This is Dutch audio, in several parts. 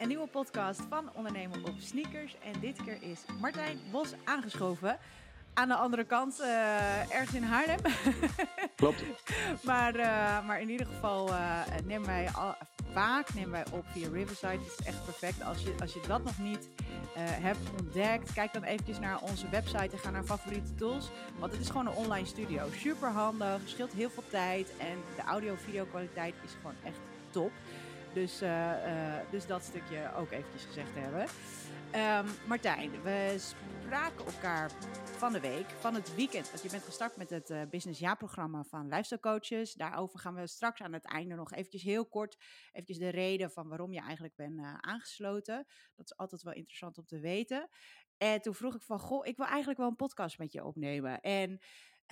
een nieuwe podcast van Ondernemen op Sneakers. En dit keer is Martijn Bos aangeschoven. Aan de andere kant, uh, ergens in Haarlem. Klopt. maar, uh, maar in ieder geval uh, nemen wij al, vaak nemen wij op via Riverside. Het is echt perfect. Als je, als je dat nog niet hebt ontdekt, kijk dan eventjes naar onze website en ga naar favoriete tools. Want het is gewoon een online studio. Super handig, scheelt heel veel tijd en de audio-video kwaliteit is gewoon echt top. Dus, uh, uh, dus dat stukje ook eventjes gezegd hebben. Um, Martijn, we spraken elkaar van de week, van het weekend. Want je bent gestart met het uh, Business Jaarprogramma van Lifestyle Coaches. Daarover gaan we straks aan het einde nog eventjes heel kort eventjes de reden van waarom je eigenlijk bent aangesloten. Dat is altijd wel interessant om te weten. En toen vroeg ik van, goh, ik wil eigenlijk wel een podcast met je opnemen. En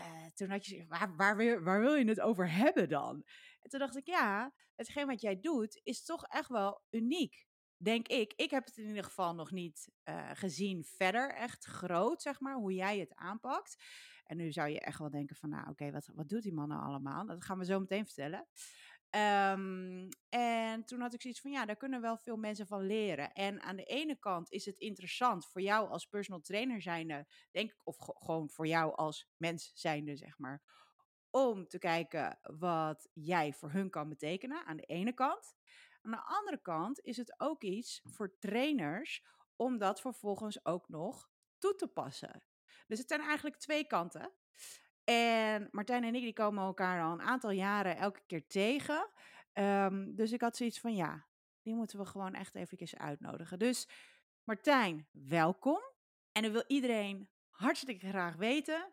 uh, toen had je waar, waar, waar wil je het over hebben dan? En toen dacht ik, ja, hetgeen wat jij doet is toch echt wel uniek. Denk ik. Ik heb het in ieder geval nog niet uh, gezien verder, echt groot, zeg maar, hoe jij het aanpakt. En nu zou je echt wel denken van, nou oké, wat, wat doet die man nou allemaal? Dat gaan we zo meteen vertellen. Um, en toen had ik zoiets van, ja, daar kunnen wel veel mensen van leren. En aan de ene kant is het interessant voor jou als personal trainer zijnde, denk ik, of gewoon voor jou als mens zijnde, zeg maar, om te kijken wat jij voor hun kan betekenen, aan de ene kant. Aan de andere kant is het ook iets voor trainers om dat vervolgens ook nog toe te passen. Dus het zijn eigenlijk twee kanten. En Martijn en ik die komen elkaar al een aantal jaren elke keer tegen. Um, dus ik had zoiets van ja, die moeten we gewoon echt eventjes uitnodigen. Dus Martijn, welkom. En dan wil iedereen hartstikke graag weten.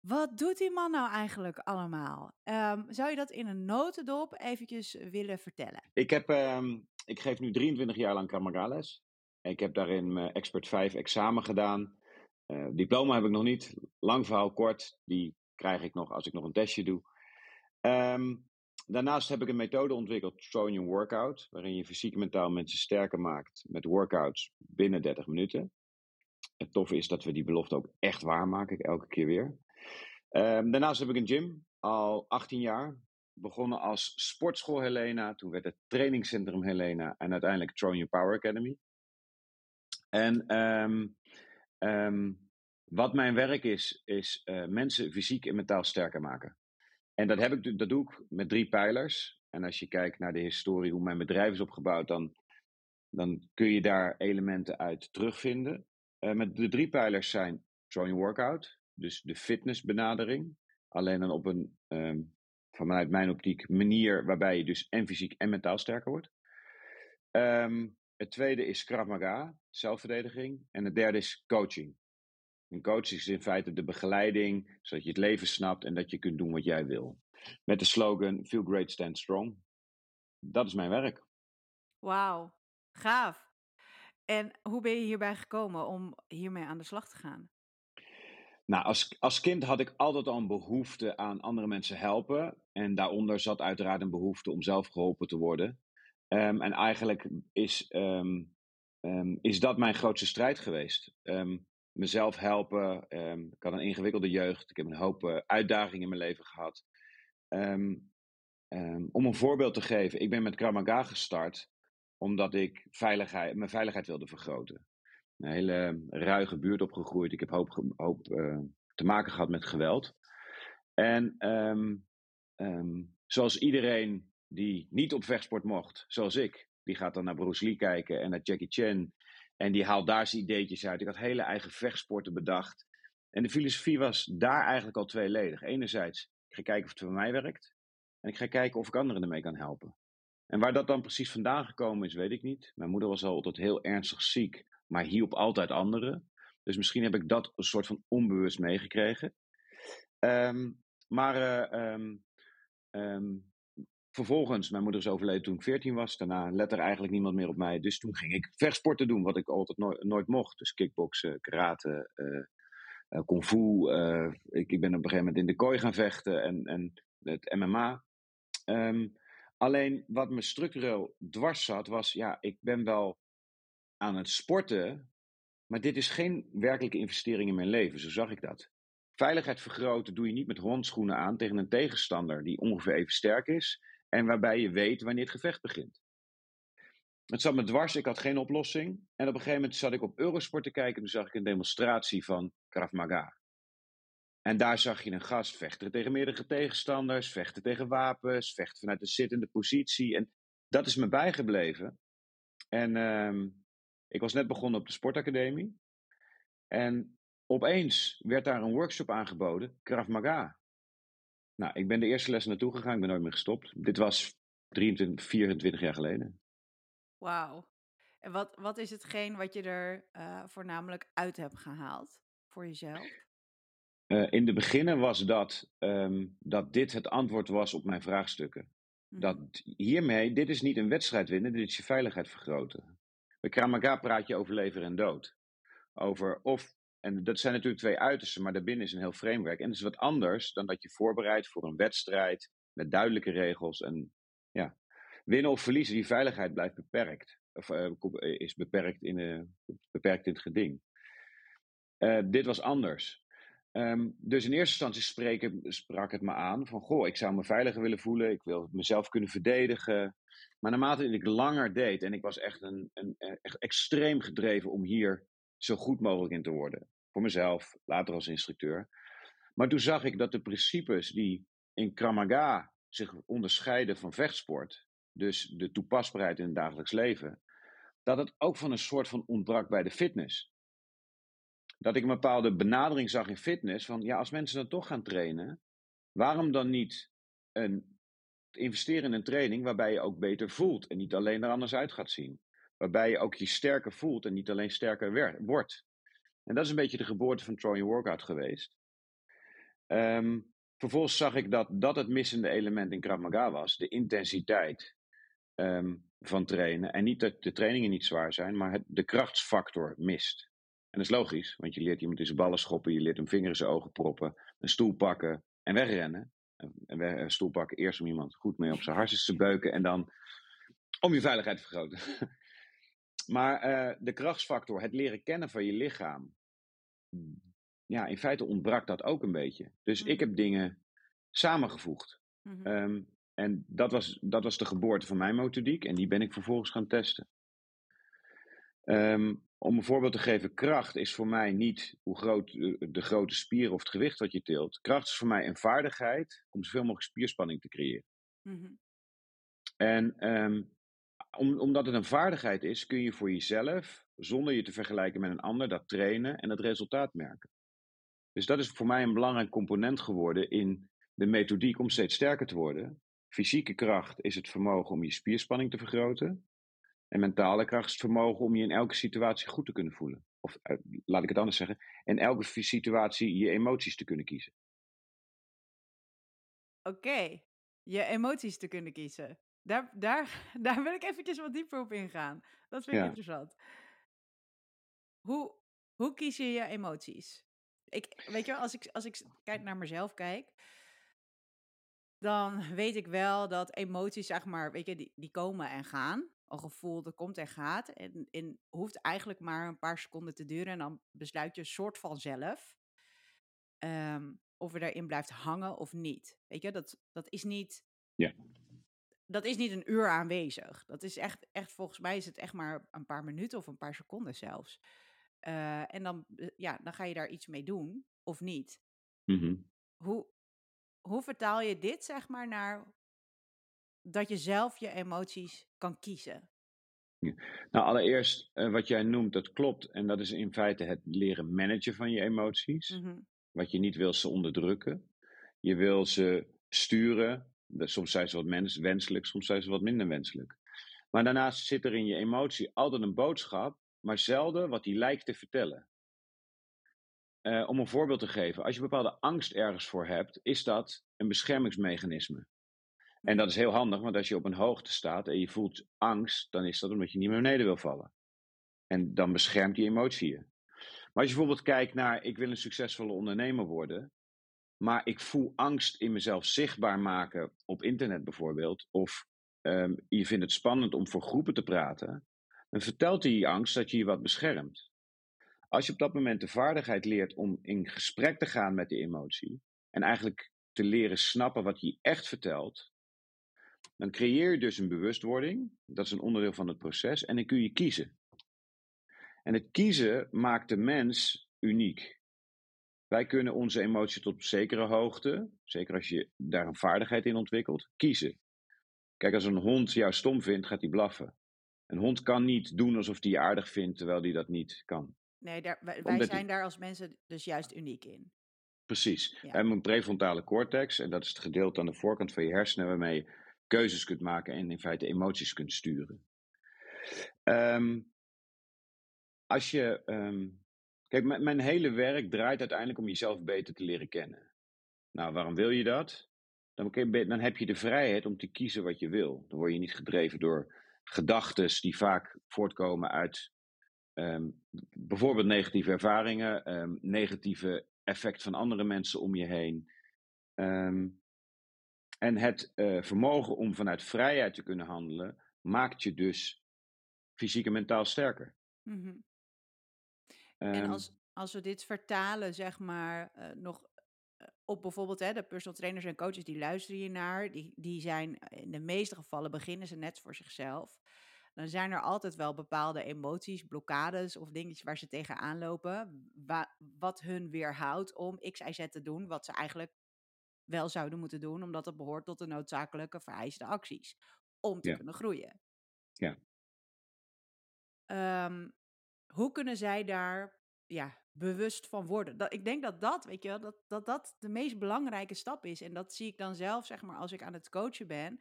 Wat doet die man nou eigenlijk allemaal? Um, zou je dat in een notendop eventjes willen vertellen? Ik, heb, um, ik geef nu 23 jaar lang Kamagales. Ik heb daarin mijn Expert 5 examen gedaan. Uh, diploma heb ik nog niet. Lang verhaal kort. Die krijg ik nog als ik nog een testje doe. Um, daarnaast heb ik een methode ontwikkeld, Tronian Workout, waarin je fysiek en mentaal mensen sterker maakt met workouts binnen 30 minuten. Het toffe is dat we die belofte ook echt waarmaken, elke keer weer. Um, daarnaast heb ik een gym, al 18 jaar. Begonnen als sportschool Helena, toen werd het trainingscentrum Helena en uiteindelijk Tronian Power Academy. En um, wat mijn werk is, is uh, mensen fysiek en mentaal sterker maken. En dat, heb ik, dat doe ik met drie pijlers. En als je kijkt naar de historie, hoe mijn bedrijf is opgebouwd, dan, dan kun je daar elementen uit terugvinden. Uh, met de drie pijlers zijn join workout, dus de fitnessbenadering. Alleen dan op een, um, vanuit mijn optiek, manier waarbij je dus en fysiek en mentaal sterker wordt. Um, het tweede is Krav Maga, zelfverdediging. En het derde is coaching. Een coach is in feite de begeleiding, zodat je het leven snapt en dat je kunt doen wat jij wil. Met de slogan Feel Great, Stand Strong. Dat is mijn werk. Wauw, gaaf. En hoe ben je hierbij gekomen om hiermee aan de slag te gaan? Nou, als, als kind had ik altijd al een behoefte aan andere mensen helpen. En daaronder zat uiteraard een behoefte om zelf geholpen te worden. Um, en eigenlijk is, um, um, is dat mijn grootste strijd geweest mezelf helpen. Um, ik had een ingewikkelde jeugd. Ik heb een hoop uh, uitdagingen in mijn leven gehad. Um, um, om een voorbeeld te geven, ik ben met Kramaga gestart omdat ik veiligheid, mijn veiligheid wilde vergroten. Een hele ruige buurt opgegroeid. Ik heb hoop, hoop uh, te maken gehad met geweld. En zoals iedereen die niet op vechtsport mocht, zoals ik, die gaat dan naar Bruce Lee kijken en naar Jackie Chan en die haalt daar zijn ideetjes uit. Ik had hele eigen vechtsporten bedacht. En de filosofie was daar eigenlijk al tweeledig. Enerzijds, ik ga kijken of het voor mij werkt. En ik ga kijken of ik anderen ermee kan helpen. En waar dat dan precies vandaan gekomen is, weet ik niet. Mijn moeder was altijd heel ernstig ziek, maar hielp altijd anderen. Dus misschien heb ik dat een soort van onbewust meegekregen. Um, maar uh, um, um, Vervolgens, mijn moeder is overleden toen ik 14 was. Daarna let er eigenlijk niemand meer op mij. Dus toen ging ik vechtsporten doen, wat ik altijd nooit, nooit mocht. Dus kickboksen, karate, uh, kung fu. Uh, ik, ik ben op een gegeven moment in de kooi gaan vechten en, en het MMA. Ehm, alleen wat me structureel dwars zat, was ja, ik ben wel aan het sporten, maar dit is geen werkelijke investering in mijn leven. Zo zag ik dat. Veiligheid vergroten doe je niet met handschoenen aan tegen een tegenstander die ongeveer even sterk is en waarbij je weet wanneer het gevecht begint. het zat me dwars, ik had geen oplossing. En op een gegeven moment zat ik op Eurosport te kijken en toen zag ik een demonstratie van Krav Maga. En daar zag je een gast vechten tegen meerdere tegenstanders, vechten tegen wapens, vechten vanuit een zittende positie. En dat is me bijgebleven. En ehm, ik was net begonnen op de sportacademie. En opeens werd daar een workshop aangeboden, Krav Maga. Nou, ik ben de eerste les naartoe gegaan, ik ben nooit meer gestopt. Dit was 23, 24 jaar geleden. Wauw. En wat, wat is hetgeen wat je er uh, voornamelijk uit hebt gehaald voor jezelf? Uh, in de beginnen was dat, um, dat dit het antwoord was op mijn vraagstukken. Dat hiermee, dit is niet een wedstrijd winnen, dit is je veiligheid vergroten. Bij Kramaga praat je over leven en dood. Over of, en dat zijn natuurlijk twee uitersten, maar daarbinnen is een heel framework. En dat is wat anders dan dat je voorbereidt voor een wedstrijd met duidelijke regels. En ja, winnen of verliezen, die veiligheid blijft beperkt. Of uh, is beperkt in, uh, beperkt in het geding. Dit was anders. Um, dus in eerste instantie spreken, sprak het me aan van, goh, ik zou me veiliger willen voelen, ik wil mezelf kunnen verdedigen. Maar naarmate ik langer deed, en ik was echt, een, een, echt extreem gedreven om hier zo goed mogelijk in te worden. Voor mezelf, later als instructeur. Maar toen zag ik dat de principes die in Kramaga zich onderscheiden van vechtsport, dus de toepasbaarheid in het dagelijks leven, dat het ook van een soort van ontbrak bij de fitness. Dat ik een bepaalde benadering zag in fitness van ja, als mensen dan toch gaan trainen, waarom dan niet een, investeren in een training waarbij je ook beter voelt en niet alleen er anders uit gaat zien. Waarbij je ook je sterker voelt en niet alleen sterker wordt. En dat is een beetje de geboorte van Trojan Workout geweest. Um, vervolgens zag ik dat dat het missende element in Krav Maga was. De intensiteit um, van trainen. En niet dat de trainingen niet zwaar zijn, maar het, de krachtsfactor mist. En dat is logisch, want je leert iemand in zijn ballen schoppen, je leert hem vinger in zijn ogen proppen, een stoel pakken en wegrennen. En een stoel pakken eerst om iemand goed mee op zijn hartjes te beuken en dan om je veiligheid te vergroten. maar uh, de krachtsfactor, het leren kennen van je lichaam, ja, in feite ontbrak dat ook een beetje. Dus ik heb dingen samengevoegd. Mm -hmm. um, en dat was, dat was de geboorte van mijn methodiek en die ben ik vervolgens gaan testen. Um, om een voorbeeld te geven, kracht is voor mij niet hoe groot de, de, grote spier of het gewicht wat je tilt. Kracht is voor mij een vaardigheid om zoveel mogelijk spierspanning te creëren. Mm -hmm. En um, om, omdat het een vaardigheid is, kun je voor jezelf, zonder je te vergelijken met een ander, dat trainen en het resultaat merken. Dus dat is voor mij een belangrijk component geworden in de methodiek om steeds sterker te worden. Fysieke kracht is het vermogen om je spierspanning te vergroten. En mentale kracht is het vermogen om je in elke situatie goed te kunnen voelen. Of uh, laat ik het anders zeggen, in elke situatie je emoties te kunnen kiezen. Oké, je emoties te kunnen kiezen. Daar, daar, daar wil ik eventjes wat dieper op ingaan. Dat vind ik ja. interessant. Hoe, hoe kies je je emoties? Ik, weet je als ik, als ik kijk naar mezelf kijk, dan weet ik wel dat emoties, zeg maar, weet je, die, die komen en gaan. Een gevoel dat komt en gaat. En, en hoeft eigenlijk maar een paar seconden te duren. En dan besluit je een soort van zelf um, of je daarin blijft hangen of niet. Weet je, dat, dat is niet. Ja. Dat is niet een uur aanwezig. Dat is echt, echt, volgens mij is het echt maar een paar minuten of een paar seconden zelfs. Uh, en dan, ja, dan ga je daar iets mee doen of niet. Mm -hmm. Hoe, hoe vertaal je dit, zeg maar, naar dat je zelf je emoties kan kiezen? Ja. Nou, allereerst, uh, wat jij noemt, dat klopt. En dat is in feite het leren managen van je emoties. Mm -hmm. Wat je niet wil ze onderdrukken. Je wil ze sturen. Soms zijn ze wat mens wenselijk, soms zijn ze wat minder wenselijk. Maar daarnaast zit er in je emotie altijd een boodschap, maar zelden wat die lijkt te vertellen. Uh, om een voorbeeld te geven, als je bepaalde angst ergens voor hebt, is dat een beschermingsmechanisme. En dat is heel handig, want als je op een hoogte staat en je voelt angst, dan is dat omdat je niet meer beneden wil vallen. En dan beschermt die emotie je. Maar als je bijvoorbeeld kijkt naar, ik wil een succesvolle ondernemer worden, maar ik voel angst in mezelf zichtbaar maken op internet bijvoorbeeld, of um, je vindt het spannend om voor groepen te praten, dan vertelt die angst dat je je wat beschermt. Als je op dat moment de vaardigheid leert om in gesprek te gaan met die emotie en eigenlijk te leren snappen wat je echt vertelt, Dan creëer je dus een bewustwording. Dat is een onderdeel van het proces. En dan kun je kiezen. En het kiezen maakt de mens uniek. Wij kunnen onze emotie tot op zekere hoogte, zeker als je daar een vaardigheid in ontwikkelt, kiezen. Kijk, als een hond jou stom vindt, gaat hij blaffen. Een hond kan niet doen alsof hij je aardig vindt, terwijl hij dat niet kan. Nee, daar, wij, wij zijn daar als mensen dus juist uniek in. Precies. Ja. We hebben een prefrontale cortex, en dat is het gedeelte aan de voorkant van je hersenen waarmee je keuzes kunt maken en in feite emoties kunt sturen. Um, als je. Um, kijk, mijn hele werk draait uiteindelijk om jezelf beter te leren kennen. Nou, waarom wil je dat? Dan, dan heb je de vrijheid om te kiezen wat je wil. Dan word je niet gedreven door gedachten die vaak voortkomen uit um, bijvoorbeeld negatieve ervaringen, um, negatieve effect van andere mensen om je heen. Um, en het uh, vermogen om vanuit vrijheid te kunnen handelen, maakt je dus fysiek en mentaal sterker. Mm. En als, als we dit vertalen, zeg maar, uh, nog op bijvoorbeeld hè, de personal trainers en coaches, die luisteren hier naar. Die, die zijn in de meeste gevallen beginnen ze net voor zichzelf. Dan zijn er altijd wel bepaalde emoties, blokkades of dingetjes waar ze tegenaan lopen. Wa wat hun weerhoudt om X, Y, Z te doen. Wat ze eigenlijk wel zouden moeten doen, omdat het behoort tot de noodzakelijke vereiste acties. Om te kunnen groeien. Ja. Um, hoe kunnen zij daar ja, bewust van worden. Dat, ik denk dat dat, weet je wel, dat, dat dat de meest belangrijke stap is. En dat zie ik dan zelf, zeg maar, als ik aan het coachen ben.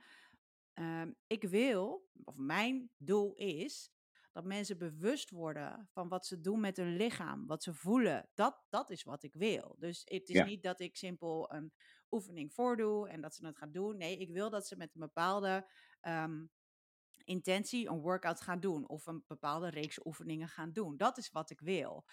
Um, ik wil, of mijn doel is, dat mensen bewust worden van wat ze doen met hun lichaam, wat ze voelen. Dat, dat is wat ik wil. Dus het is ja. niet dat ik simpel een oefening voordoe en dat ze het gaan doen. Nee, ik wil dat ze met een bepaalde um, intentie een workout gaan doen of een bepaalde reeks oefeningen gaan doen. Dat is wat ik wil.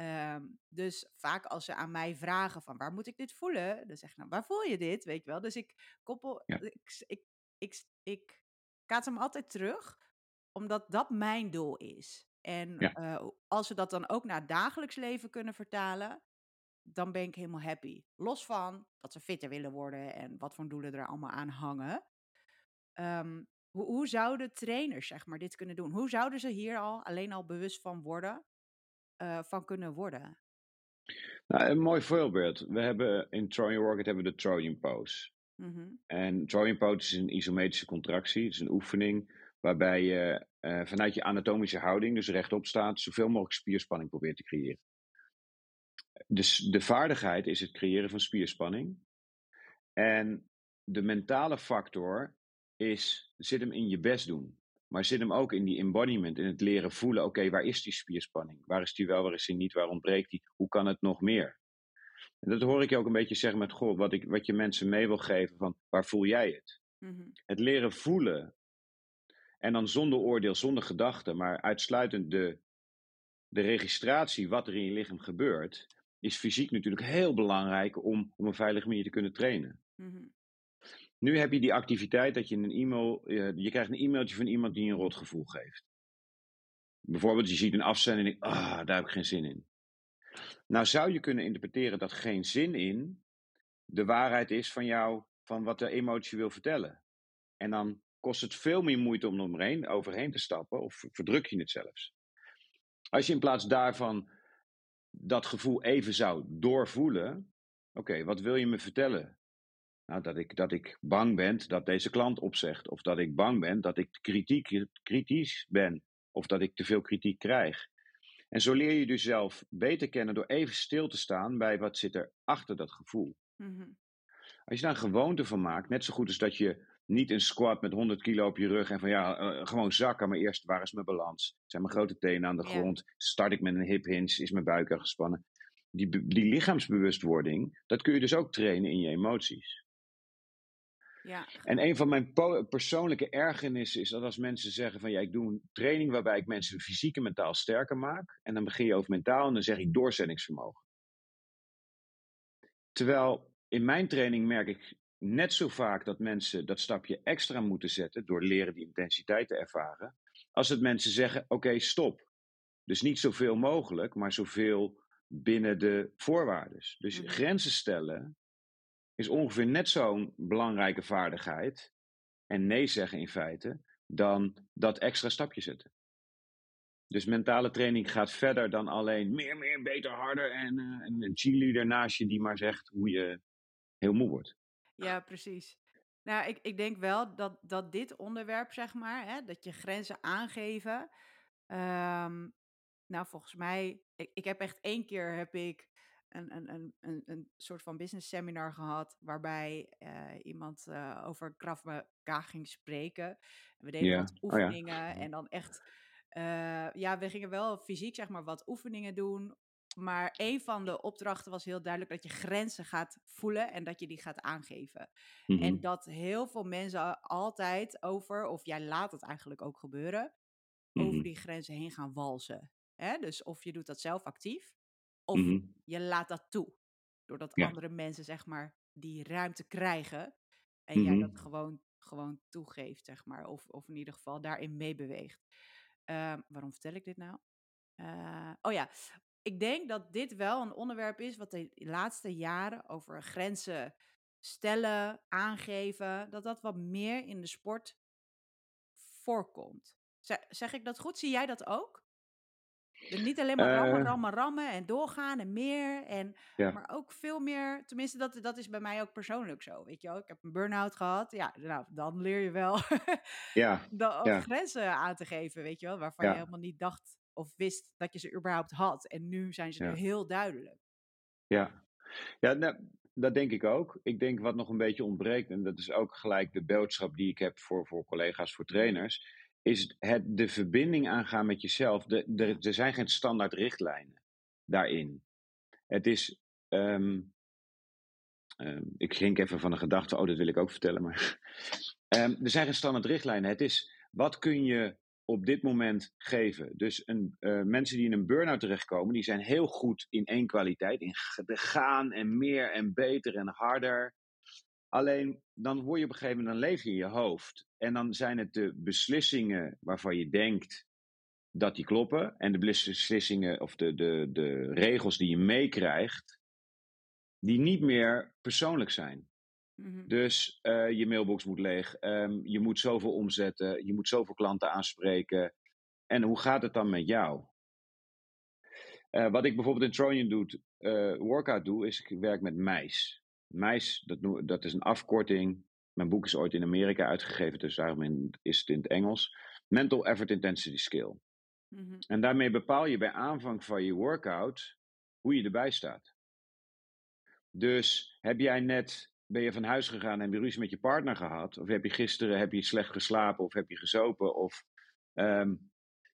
Um, dus vaak als ze aan mij vragen van waar moet ik dit voelen, dan zeg ik nou waar voel je dit, weet je wel. Dus ik koppel, ja. ik, ik, ik, ik kaats hem altijd terug, omdat dat mijn doel is. En ja. uh, als we dat dan ook naar het dagelijks leven kunnen vertalen, dan ben ik helemaal happy. Los van dat ze fitter willen worden en wat voor doelen er allemaal aan hangen. Um, hoe, hoe zouden trainers zeg maar, dit kunnen doen? Hoe zouden ze hier al alleen al bewust van worden? uh, van kunnen worden? Nou, een mooi voorbeeld. We hebben in Trojan Rocket hebben we de Trojan Pose. Mm -hmm. En Trojan Pose is een isometrische contractie. Het is een oefening waarbij je uh, vanuit je anatomische houding, dus rechtop staat, zoveel mogelijk spierspanning probeert te creëren. Dus de vaardigheid is het creëren van spierspanning. En de mentale factor is, zit hem in je best doen. Maar zit hem ook in die embodiment, in het leren voelen, oké, waar is die spierspanning? Waar is die wel, waar is die niet, waar ontbreekt die? Hoe kan het nog meer? En dat hoor ik je ook een beetje zeggen met, goh, wat, ik, wat je mensen mee wil geven van, waar voel jij het? Mm -hmm. Het leren voelen, en dan zonder oordeel, zonder gedachte, maar uitsluitend de, de registratie wat er in je lichaam gebeurt, is fysiek natuurlijk heel belangrijk om, om een veilige manier te kunnen trainen. Mm -hmm. Nu heb je die activiteit dat je een e-mail, uh, je krijgt een e-mailtje van iemand die een rotgevoel geeft. Bijvoorbeeld, je ziet een afzending en denkt, ah, daar heb ik geen zin in. Nou zou je kunnen interpreteren dat geen zin in de waarheid is van jou, van wat de emotie wil vertellen. En dan kost het veel meer moeite om omheen, overheen te stappen, of verdruk je het zelfs. Als je in plaats daarvan dat gevoel even zou doorvoelen, oké, wat wil je me vertellen? Nou, dat, ik, dat ik bang ben dat deze klant opzegt. Of dat ik bang ben dat ik kritiek, kritisch ben. Of dat ik te veel kritiek krijg. En zo leer je jezelf beter kennen door even stil te staan bij wat zit er achter dat gevoel. Mm-hmm. Als je daar een gewoonte van maakt, net zo goed als dat je niet een squat met 100 kilo op je rug en van ja, uh, gewoon zakken, maar eerst waar is mijn balans? Zijn mijn grote tenen aan de grond? Start ik met een hip hinge? Is mijn buik er gespannen? Die, die lichaamsbewustwording, dat kun je dus ook trainen in je emoties. Ja. En een van mijn persoonlijke ergernissen is dat als mensen zeggen van ja, ik doe een training waarbij ik mensen fysiek en mentaal sterker maak. En dan begin je over mentaal en dan zeg ik doorzettingsvermogen. Terwijl in mijn training merk ik net zo vaak dat mensen dat stapje extra moeten zetten door leren die intensiteit te ervaren. Als het mensen zeggen oké, okay, stop. Dus niet zoveel mogelijk, maar zoveel binnen de voorwaarden. Dus mm. grenzen stellen is ongeveer net zo'n belangrijke vaardigheid. en nee zeggen in feite dan dat extra stapje zetten. Dus mentale training gaat verder dan alleen meer, meer, beter, harder en, uh, een cheerleader naast je die maar zegt hoe je heel moe wordt. Ja, precies. Nou, ik, ik denk wel dat, dat dit onderwerp, zeg maar, hè, dat je grenzen aangeven. Um, nou, volgens mij, ik, ik heb echt één keer heb ik een, een, een, een, een soort van business seminar gehad. Waarbij uh, iemand uh, over Krav Maga ging spreken. we deden yeah. wat oefeningen oh, ja. en dan echt. Uh, ja, we gingen wel fysiek zeg maar wat oefeningen doen. Maar een van de opdrachten was heel duidelijk dat je grenzen gaat voelen en dat je die gaat aangeven. Mm -hmm. En dat heel veel mensen altijd over, of jij laat het eigenlijk ook gebeuren, mm -hmm. over die grenzen heen gaan walsen. Hè? Dus of je doet dat zelf actief, of mm -hmm. je laat dat toe. Doordat ja. andere mensen, zeg maar, die ruimte krijgen. En jij dat gewoon, gewoon toegeeft, zeg maar. Of, of in ieder geval daarin meebeweegt. Uh, waarom vertel ik dit nou? Uh, oh ja, ik denk dat dit wel een onderwerp is wat de laatste jaren over grenzen stellen, aangeven, dat dat wat meer in de sport voorkomt. Zeg ik dat goed? Zie jij dat ook? Niet alleen maar rammen, Uh, rammen, rammen en doorgaan en meer. En, ja. Maar ook veel meer, tenminste dat, dat is bij mij ook persoonlijk zo. Weet je wel, ik heb een burn-out gehad. Ja, nou, dan leer je wel Ja, ook ja, grenzen aan te geven, weet je wel. Waarvan je helemaal niet dacht of wist dat je ze überhaupt had. En nu zijn ze er heel duidelijk. ja. Ja, nou, dat denk ik ook. Ik denk wat nog een beetje ontbreekt, en dat is ook gelijk de boodschap die ik heb voor, voor collega's, voor trainers, is het de verbinding aangaan met jezelf. De, de, er zijn geen standaard richtlijnen daarin. Het is. ehm, ehm, ik ging even van een gedachte, oh, dat wil ik ook vertellen, maar. Ehm, er zijn geen standaard richtlijnen. Het is wat kun je op dit moment geven. Dus een, eh, mensen die in een burn-out terechtkomen, die zijn heel goed in één kwaliteit. In de gaan en meer en beter en harder. Alleen dan word je op een gegeven moment, dan leef je in je hoofd. En dan zijn het de beslissingen waarvan je denkt dat die kloppen. En de beslissingen of de, de, de regels die je meekrijgt, die niet meer persoonlijk zijn. Mhm. Dus eh, je mailbox moet leeg, ehm, je moet zoveel omzetten, je moet zoveel klanten aanspreken. En hoe gaat het dan met jou? Eh, wat ik bijvoorbeeld in Tronian doe, eh, workout doe, is ik werk met MICE. MICE, dat, dat is een afkorting. Mijn boek is ooit in Amerika uitgegeven, dus daarom in- is het in het Engels. Mental Effort Intensity Skill. Mhm. En daarmee bepaal je bij aanvang van je workout hoe je erbij staat. Dus heb jij net, ben je van huis gegaan en heb je ruzie met je partner gehad? Of heb je gisteren heb je slecht geslapen of heb je gezopen? Of ehm,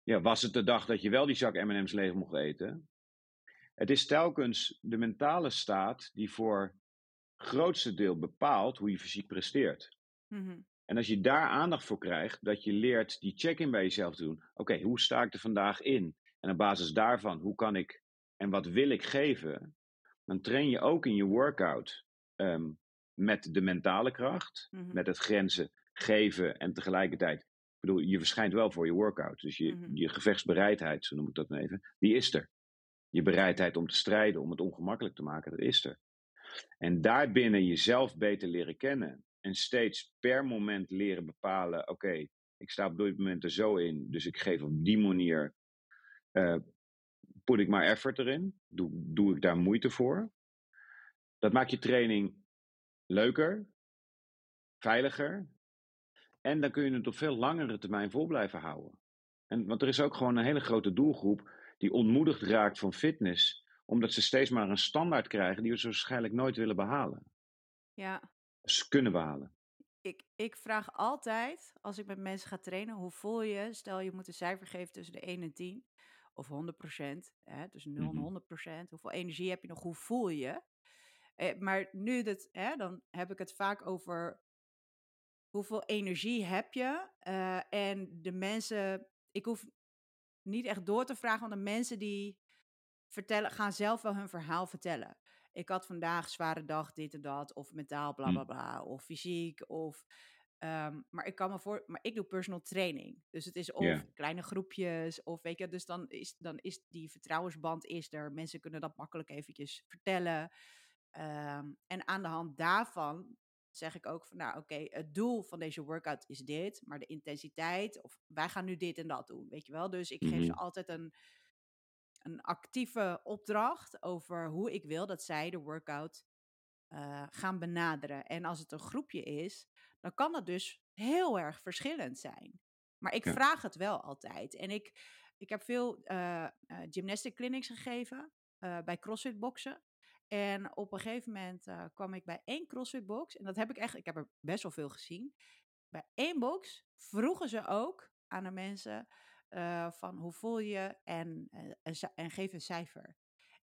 ja, was het de dag dat je wel die zak M&M's leeg mocht eten? Het is telkens de mentale staat die voor grootste deel bepaalt hoe je fysiek presteert. Mhm. En als je daar aandacht voor krijgt, dat je leert die check-in bij jezelf te doen. Oké, hoe sta ik er vandaag in? En op basis daarvan, hoe kan ik en wat wil ik geven? Dan train je ook in je workout ehm, met de mentale kracht, Mhm. met het grenzen geven en tegelijkertijd. Ik bedoel, je verschijnt wel voor je workout. Dus je, Mhm. je gevechtsbereidheid, zo noem ik dat maar even, die is er. Je bereidheid om te strijden, om het ongemakkelijk te maken, dat is er. En daarbinnen jezelf beter leren kennen. En steeds per moment leren bepalen: oké, ik sta op dit moment er zo in, dus ik geef op die manier. eh put ik maar effort erin? Doe, doe ik daar moeite voor? Dat maakt je training leuker, veiliger. En dan kun je het op veel langere termijn vol blijven houden. En, want er is ook gewoon een hele grote doelgroep die ontmoedigd raakt van fitness, omdat ze steeds maar een standaard krijgen die ze waarschijnlijk nooit willen behalen. Ja, Ze kunnen behalen. ik, ik vraag altijd, als ik met mensen ga trainen, hoe voel je? Stel je moet een cijfer geven tussen de 1 en 10, of 100% hè, tussen 0 en Mhm. 100% Hoeveel energie heb je nog? Hoe voel je? Eh, maar nu, dat, hè, dan heb ik het vaak over hoeveel energie heb je? Eh, en de mensen, ik hoef niet echt door te vragen, want de mensen die vertellen, gaan zelf wel hun verhaal vertellen. Ik had vandaag zware dag, dit en dat, of mentaal, bla bla Hm. bla, of fysiek, of. ehm, maar ik kan me voor, maar ik doe personal training. Dus het is of kleine groepjes, of weet je, dus dan is, dan is die vertrouwensband is er. Mensen kunnen dat makkelijk eventjes vertellen. Ehm, en aan de hand daarvan zeg ik ook van, nou oké, het doel van deze workout is dit, maar de intensiteit, of wij gaan nu dit en dat doen, weet je wel. Dus ik geef ze Mhm. altijd een, een actieve opdracht over hoe ik wil dat zij de workout eh, gaan benaderen. En als het een groepje is, dan kan dat dus heel erg verschillend zijn. Maar ik Ja. vraag het wel altijd. En ik, ik heb veel eh, gymnastic clinics gegeven bij CrossFit boksen. En op een gegeven moment kwam ik bij één CrossFit box. En dat heb ik echt, ik heb er best wel veel gezien. Bij één box vroegen ze ook aan de mensen eh, van hoe voel je en, eh, en, geef een cijfer.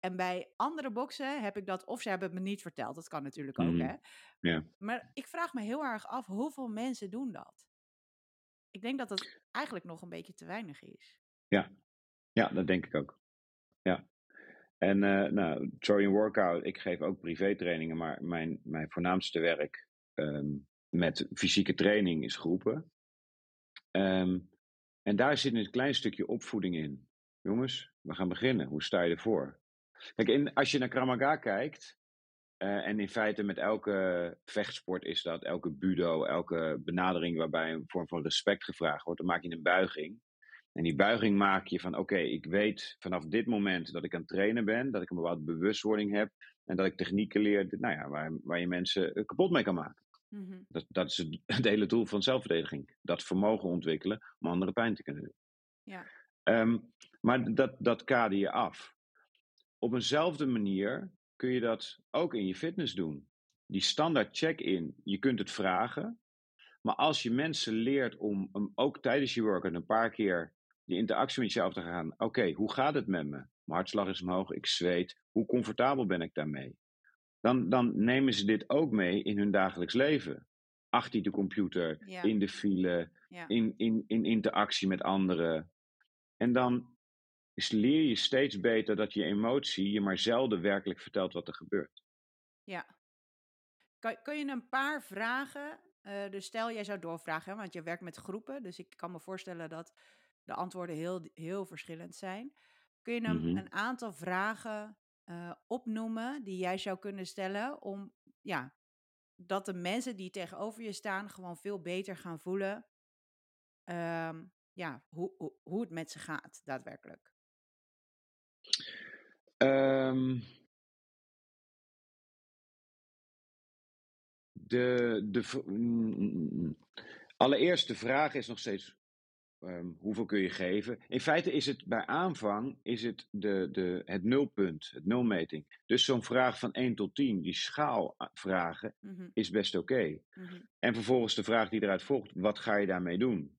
En bij andere boxen heb ik dat, of ze hebben het me niet verteld, dat kan natuurlijk ook, Mhm. hè. Ja. Maar ik vraag me heel erg af, hoeveel mensen doen dat? Ik denk dat dat eigenlijk nog een beetje te weinig is. Ja. ja, dat denk ik ook. Ja. En eh nou, Trojan Workout, ik geef ook privétrainingen, maar mijn, mijn voornaamste werk ehm, met fysieke training is groepen. Ehm, en daar zit een klein stukje opvoeding in. Jongens, we gaan beginnen. Hoe sta je ervoor? Kijk, in, als je naar Kramaga kijkt, eh, en in feite met elke vechtsport is dat, elke budo, elke benadering waarbij een vorm van respect gevraagd wordt, dan maak je een buiging. En die buiging maak je van, oké, ik weet vanaf dit moment dat ik aan het trainen ben, dat ik een bepaalde bewustwording heb en dat ik technieken leer, nou ja, waar, waar je mensen eh, kapot mee kan maken. Mhm. Dat, dat is het, het hele doel van zelfverdediging. Dat vermogen ontwikkelen om anderen pijn te kunnen doen. Ja. Ehm, maar dat, dat kader je af. Op eenzelfde manier kun je dat ook in je fitness doen. Die standaard check-in, je kunt het vragen. Maar als je mensen leert om, om ook tijdens je workout een paar keer die interactie met jezelf te gaan. Oké, hoe gaat het met me? Mijn hartslag is omhoog, ik zweet. Hoe comfortabel ben ik daarmee? Dan, dan nemen ze dit ook mee in hun dagelijks leven. Achter de computer, Ja. in de file, Ja. in, in, in interactie met anderen. En dan is, leer je steeds beter dat je emotie je maar zelden werkelijk vertelt wat er gebeurt. Ja. Kan, kun je een paar vragen, eh, dus stel jij zou doorvragen, hè, want je werkt met groepen, dus ik kan me voorstellen dat de antwoorden heel, heel verschillend zijn. Kun je een, Mhm. een aantal vragen eh, opnoemen die jij zou kunnen stellen om, ja, dat de mensen die tegenover je staan gewoon veel beter gaan voelen, ehm, ja, hoe, hoe, hoe het met ze gaat, daadwerkelijk. Ehm, de, de, mm, mm, mm. allereerst de vraag is nog steeds ehm, hoeveel kun je geven. In feite is het bij aanvang is het de, de, het nulpunt, het nulmeting. Dus zo'n vraag van 1 tot 10, die schaalvragen, Mhm, is best oké. mhm. En vervolgens de vraag die eruit volgt, wat ga je daarmee doen?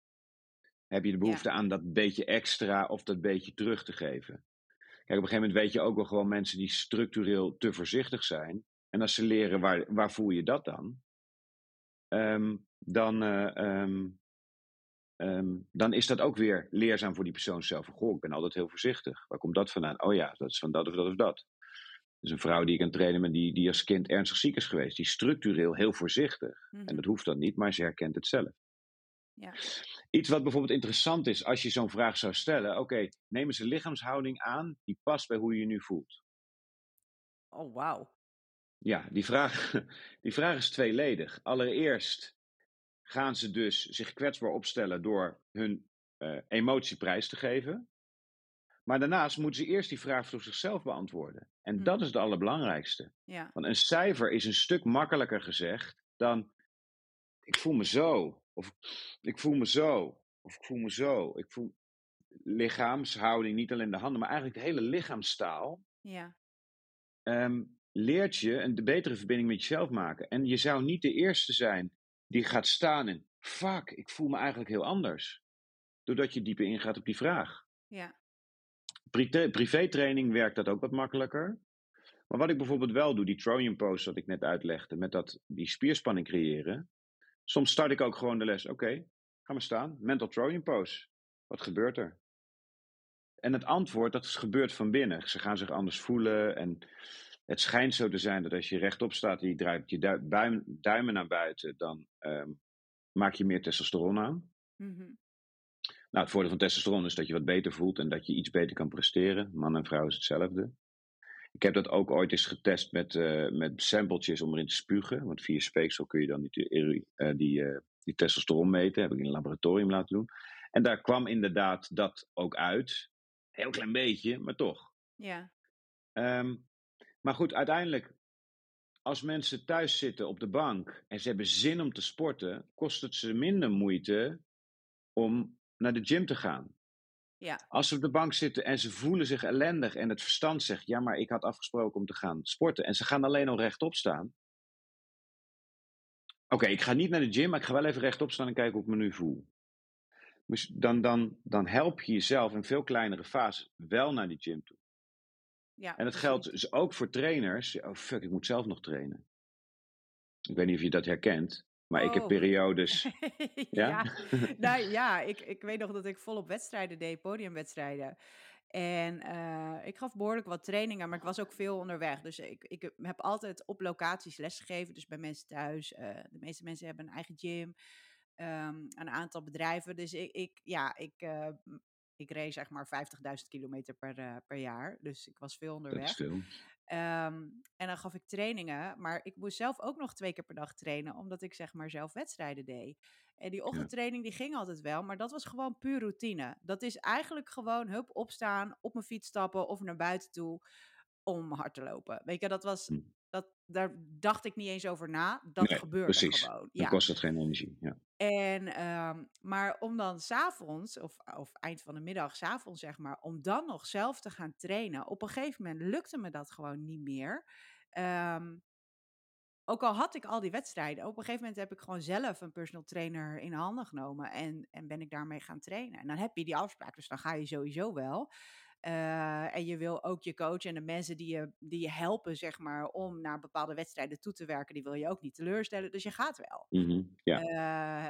Heb je de behoefte aan dat beetje extra of dat beetje terug te geven? Kijk, op een gegeven moment weet je ook wel gewoon mensen die structureel te voorzichtig zijn. En als ze leren waar, waar voel je dat dan? Ehm, dan, eh, ehm, ehm, dan is dat ook weer leerzaam voor die persoon zelf. Goh, ik ben altijd heel voorzichtig. Waar komt dat vandaan? Oh ja, dat is van dat of dat of dat. Dus een vrouw die ik aan het trainen ben, die, die als kind ernstig ziek is geweest. Die is structureel heel voorzichtig. En mhm. dat hoeft dan niet, maar ze herkent het zelf. Ja. Iets wat bijvoorbeeld interessant is als je zo'n vraag zou stellen. Oké, neem eens een lichaamshouding aan die past bij hoe je je nu voelt. Oh, wauw. Ja, die vraag, die vraag is tweeledig. Allereerst gaan ze dus zich kwetsbaar opstellen door hun eh, emotie prijs te geven. Maar daarnaast moeten ze eerst die vraag voor zichzelf beantwoorden. En dat Mhm. is het allerbelangrijkste. Ja, Want een cijfer is een stuk makkelijker gezegd dan ik voel me zo. Of ik voel me zo. Of ik voel me zo. Ik voel lichaamshouding, niet alleen de handen, maar eigenlijk de hele lichaamstaal. ja, ehm, leert je een de betere verbinding met jezelf maken. En je zou niet de eerste zijn die gaat staan en fuck, ik voel me eigenlijk heel anders. Doordat je dieper ingaat op die vraag. ja. Privé- Privétraining werkt dat ook wat makkelijker. Maar wat ik bijvoorbeeld wel doe, die Trojan pose dat ik net uitlegde, met dat, die spierspanning creëren. Soms start ik ook gewoon de les. Oké, ga maar staan. Mental Trojan pose. Wat gebeurt er? En het antwoord, dat is gebeurt van binnen. Ze gaan zich anders voelen. En het schijnt zo te zijn dat als je rechtop staat en je draait je du- buim- duimen naar buiten, dan ehm, maak je meer testosteron aan. Mhm. Nou, het voordeel van testosteron is dat je wat beter voelt en dat je iets beter kan presteren. Man en vrouw is hetzelfde. Ik heb dat ook ooit eens getest met, uh, met sampletjes om erin te spugen. Want via speeksel kun je dan die, uh, die, uh, die testosteron meten. Heb ik in een laboratorium laten doen. En daar kwam inderdaad dat ook uit. Heel klein beetje, maar toch. Ja. Um, maar goed, uiteindelijk, als mensen thuis zitten op de bank en ze hebben zin om te sporten, kost het ze minder moeite om naar de gym te gaan. Ja. Als ze op de bank zitten en ze voelen zich ellendig en het verstand zegt: Ja, maar ik had afgesproken om te gaan sporten. En ze gaan alleen al rechtop staan. Oké, ik ga niet naar de gym, maar ik ga wel even rechtop staan en kijken hoe ik me nu voel. Dus dan, dan, dan help je jezelf in veel kleinere fases wel naar die gym toe. Ja, en dat geldt dus ook voor trainers. Oh fuck, ik moet zelf nog trainen. Ik weet niet of je dat herkent. Maar ik heb Oh. periodes. Ja? ja, nou, ja ik, ik weet nog dat ik volop wedstrijden deed, podiumwedstrijden. En eh, ik gaf behoorlijk wat trainingen, maar ik was ook veel onderweg. Dus ik, ik heb altijd op locaties lesgegeven, dus bij mensen thuis. Eh, de meeste mensen hebben een eigen gym, ehm, een aantal bedrijven. Dus ik, ik ja, ik, eh, ik reed zeg maar 50.000 kilometer per, eh, per jaar. Dus ik was veel onderweg. Ehm, en dan gaf ik trainingen, maar ik moest zelf ook nog twee keer per dag trainen, omdat ik zeg maar zelf wedstrijden deed. En die ochtendtraining die ging altijd wel, maar dat was gewoon puur routine. Dat is eigenlijk gewoon hup opstaan, op mijn fiets stappen of naar buiten toe om hard te lopen. Weet je, dat was, Hm. dat, daar dacht ik niet eens over na. Dat Nee, gebeurde precies. gewoon. Dan Ja. kost het geen energie. Ja. En, ehm, maar om dan s'avonds, of, of eind van de middag, s'avonds zeg maar, om dan nog zelf te gaan trainen. Op een gegeven moment lukte me dat gewoon niet meer. Ehm, ook al had ik al die wedstrijden, op een gegeven moment heb ik gewoon zelf een personal trainer in handen genomen en, en ben ik daarmee gaan trainen. En dan heb je die afspraak, dus dan ga je sowieso wel. Eh, en je wil ook je coach en de mensen die je, die je helpen, zeg maar, om naar bepaalde wedstrijden toe te werken, die wil je ook niet teleurstellen. Dus je gaat wel. Mhm, ja. Eh,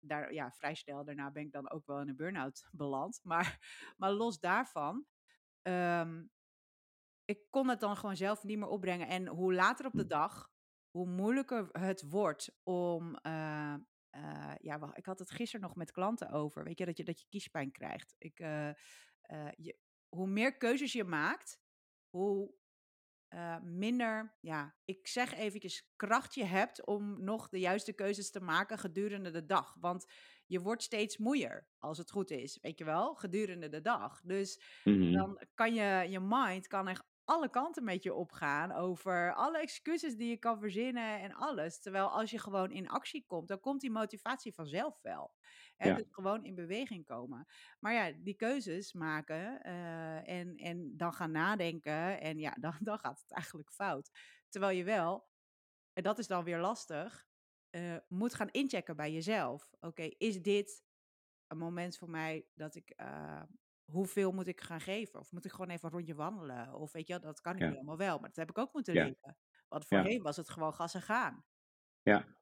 daar, ja, vrij snel daarna ben ik dan ook wel in een burn-out beland. Maar, maar los daarvan, ehm, ik kon het dan gewoon zelf niet meer opbrengen. En hoe later op de Hm. dag, hoe moeilijker het wordt om. eh, ja, wacht, ik had het gisteren nog met klanten over. Weet je, dat je, dat je kiespijn krijgt. Ik, eh, je, hoe meer keuzes je maakt, hoe eh, minder, ja, ik zeg eventjes, kracht je hebt om nog de juiste keuzes te maken gedurende de dag. Want je wordt steeds moeier, als het goed is, weet je wel, gedurende de dag. Dus Mhm. dan kan je, je mind kan echt alle kanten met je opgaan over alle excuses die je kan verzinnen en alles. Terwijl als je gewoon in actie komt, dan komt die motivatie vanzelf wel. Ja. Dus gewoon in beweging komen. Maar ja, die keuzes maken eh, en, en dan gaan nadenken en ja, dan, dan gaat het eigenlijk fout. Terwijl je wel, en dat is dan weer lastig, eh, moet gaan inchecken bij jezelf. Oké, is dit een moment voor mij dat ik, eh, hoeveel moet ik gaan geven? Of moet ik gewoon even een rondje wandelen? Of weet je, wel, dat kan ik Ja. nu allemaal wel, maar dat heb ik ook moeten leren. Want voorheen was het gewoon gas en gaan. Ja.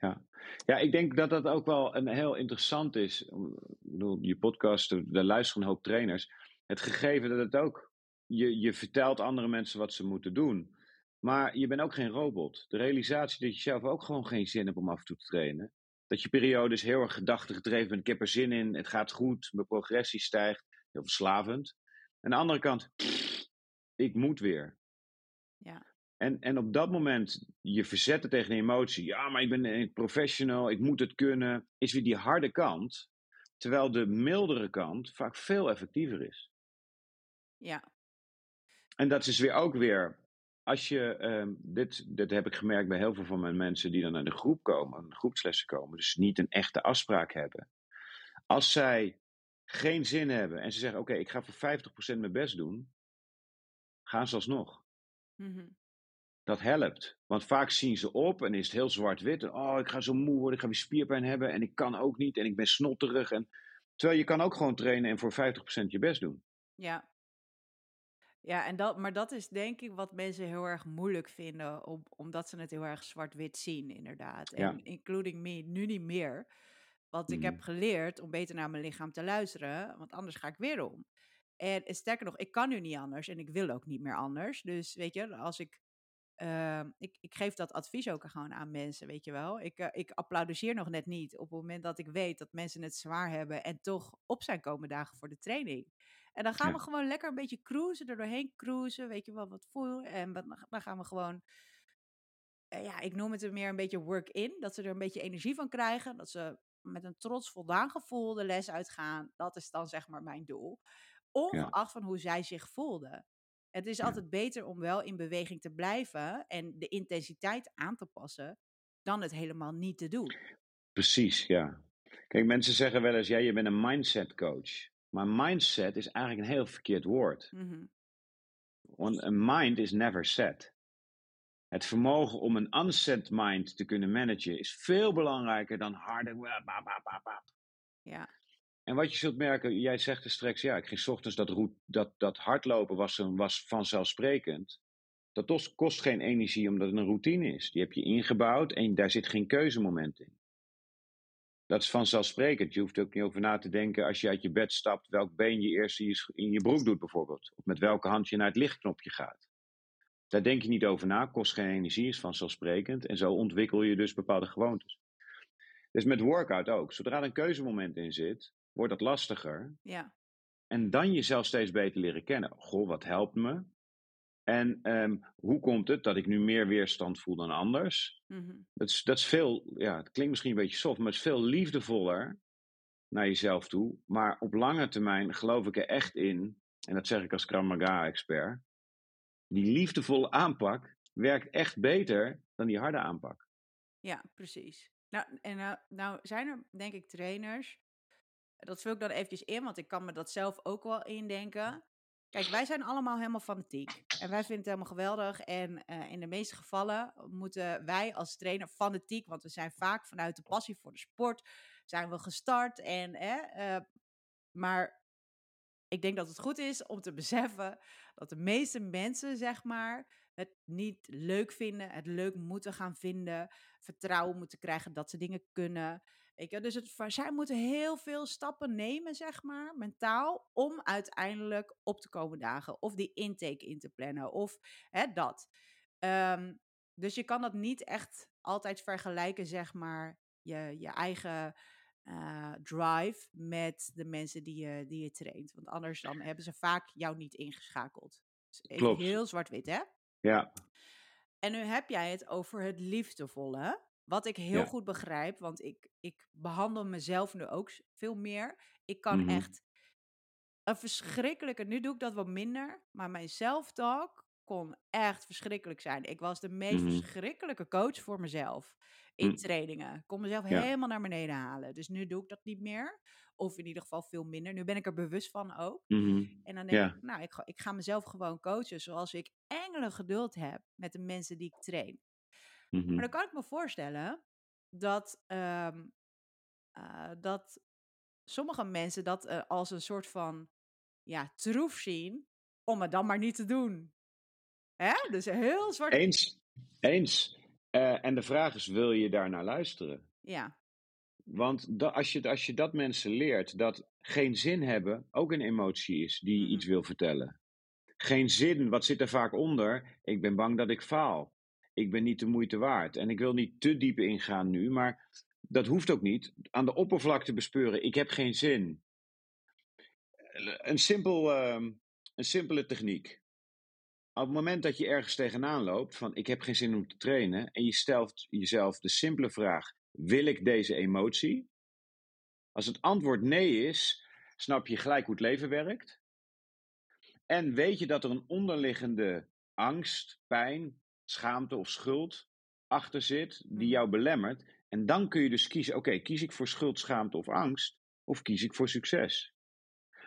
Ja. ja, ik denk dat dat ook wel een heel interessant is. Ik bedoel, je podcast, daar luisteren een hoop trainers. Het gegeven dat het ook, je, je vertelt andere mensen wat ze moeten doen. Maar je bent ook geen robot. De realisatie dat je zelf ook gewoon geen zin hebt om af en toe te trainen. Dat je periodes heel erg gedachtegedreven bent. Ik heb er zin in, het gaat goed, mijn progressie stijgt. Heel verslavend. Aan de andere kant, ik moet weer. Ja, En, en op dat moment je verzetten tegen de emotie. Ja, maar ik ben een professional, ik moet het kunnen. Is weer die harde kant. Terwijl de mildere kant vaak veel effectiever is. ja, En dat is weer ook weer. Als je, ehm, dit, dit heb ik gemerkt bij heel veel van mijn mensen die dan naar de groep komen, groepslessen komen, dus niet een echte afspraak hebben. Als zij geen zin hebben en ze zeggen: Oké, ik ga voor 50% mijn best doen, gaan ze alsnog. mhm, Dat helpt. Want vaak zien ze op en is het heel zwart-wit. Oh, ik ga zo moe worden, ik ga weer spierpijn hebben en ik kan ook niet en ik ben snotterig. En... Terwijl je kan ook gewoon trainen en voor 50% je best doen. ja. Ja, en dat, maar dat is denk ik wat mensen heel erg moeilijk vinden, om, omdat ze het heel erg zwart-wit zien, inderdaad. En Ja. including me, nu niet meer. Want ik heb Mhm. geleerd om beter naar mijn lichaam te luisteren, want anders ga ik weer om. En sterker nog, ik kan nu niet anders en ik wil ook niet meer anders. Dus weet je, als ik ehm, ik, ik geef dat advies ook gewoon aan mensen, weet je wel. Ik, uh, ik applaudisseer nog net niet op het moment dat ik weet dat mensen het zwaar hebben en toch op zijn komen dagen voor de training. En dan gaan Ja. we gewoon lekker een beetje cruisen, er doorheen cruisen, weet je wel, wat voel. En dan gaan we gewoon, eh, ja, ik noem het er meer een beetje work-in. Dat ze er een beetje energie van krijgen. Dat ze met een trots voldaan gevoel de les uitgaan. Dat is dan zeg maar mijn doel. Ongeacht van hoe zij zich voelden. Het is Ja. altijd beter om wel in beweging te blijven en de intensiteit aan te passen, dan het helemaal niet te doen. Precies, ja. Kijk, mensen zeggen wel eens, ja, je bent een mindset coach. Maar mindset is eigenlijk een heel verkeerd woord. Mhm. Want een mind is never set. Het vermogen om een unset mind te kunnen managen is veel belangrijker dan harde. Ja, En wat je zult merken, jij zegt er straks, ja, ik ging 's ochtends dat, roet, dat, dat hardlopen was, een- was vanzelfsprekend. Dat kost, geen energie omdat het een routine is. Die heb je ingebouwd en daar zit geen keuzemoment in. Dat is vanzelfsprekend. Je hoeft er ook niet over na te denken als je uit je bed stapt, welk been je eerst in je broek doet bijvoorbeeld. Of met welke hand je naar het lichtknopje gaat. Daar denk je niet over na, kost geen energie, is vanzelfsprekend. En zo ontwikkel je dus bepaalde gewoontes. Dus met workout ook. Zodra er een keuzemoment in zit, wordt dat lastiger. ja, En dan jezelf steeds beter leren kennen. Goh, wat helpt me? En ehm, hoe komt het dat ik nu meer weerstand voel dan anders? mhm, Dat is, dat is veel, ja, het klinkt misschien een beetje soft, maar het is veel liefdevoller naar jezelf toe. Maar op lange termijn geloof ik er echt in, en dat zeg ik als Krav Maga-expert, die liefdevolle aanpak werkt echt beter dan die harde aanpak. ja, precies. Nou, en nou, nou zijn er denk ik trainers, dat vul ik dan eventjes in, want ik kan me dat zelf ook wel indenken. Kijk, wij zijn allemaal helemaal fanatiek. En wij vinden het helemaal geweldig. En eh, in de meeste gevallen moeten wij als trainer fanatiek, want we zijn vaak vanuit de passie voor de sport, zijn we gestart. En, hè, eh, maar ik denk dat het goed is om te beseffen dat de meeste mensen, zeg maar, het niet leuk vinden, het leuk moeten gaan vinden, vertrouwen moeten krijgen dat ze dingen kunnen. Weet je? Dus het, zij moeten heel veel stappen nemen, zeg maar, mentaal, om uiteindelijk op te komen dagen. Of die intake in te plannen, of hè, dat. Ehm, dus je kan dat niet echt altijd vergelijken, zeg maar, je, je eigen eh, drive met de mensen die je, die je traint. Want anders dan hebben ze vaak jou niet ingeschakeld. Dus even heel zwart-wit, hè? Ja, En nu heb jij het over het liefdevolle. Wat ik heel Ja. goed begrijp, want ik, ik behandel mezelf nu ook veel meer. Ik kan Mhm. echt een verschrikkelijke, nu doe ik dat wat minder, maar mijn self-talk kon echt verschrikkelijk zijn. Ik was de meest Mhm. verschrikkelijke coach voor mezelf in Hm. trainingen. Ik kon mezelf Ja. helemaal naar beneden halen. Dus nu doe ik dat niet meer. Of in ieder geval veel minder. Nu ben ik er bewust van ook. Mhm. En dan denk Ja. ik, nou, ik ga, ik ga mezelf gewoon coachen zoals ik engelen geduld heb met de mensen die ik train. Maar dan kan ik me voorstellen dat, ehm, eh, dat sommige mensen dat eh, als een soort van ja, troef zien om het dan maar niet te doen. Hè? Dus heel zwart. Eens. Eens. Eh, en de vraag is, wil je daar naar luisteren? Ja, Want da- als, je, als je dat mensen leert, dat geen zin hebben ook een emotie is die Mhm. iets wil vertellen. Geen zin, wat zit er vaak onder? Ik ben bang dat ik faal. Ik ben niet de moeite waard. En ik wil niet te diep ingaan nu, maar dat hoeft ook niet. Aan de oppervlakte bespeuren, ik heb geen zin. Een, simpel, ehm, een simpele techniek. Op het moment dat je ergens tegenaan loopt, van ik heb geen zin om te trainen, en je stelt jezelf de simpele vraag: wil ik deze emotie? Als het antwoord nee is, snap je gelijk hoe het leven werkt. En weet je dat er een onderliggende angst, pijn, schaamte of schuld achter zit die Mhm. jou belemmert. En dan kun je dus kiezen: oké, kies ik voor schuld, schaamte of angst? Of kies ik voor succes?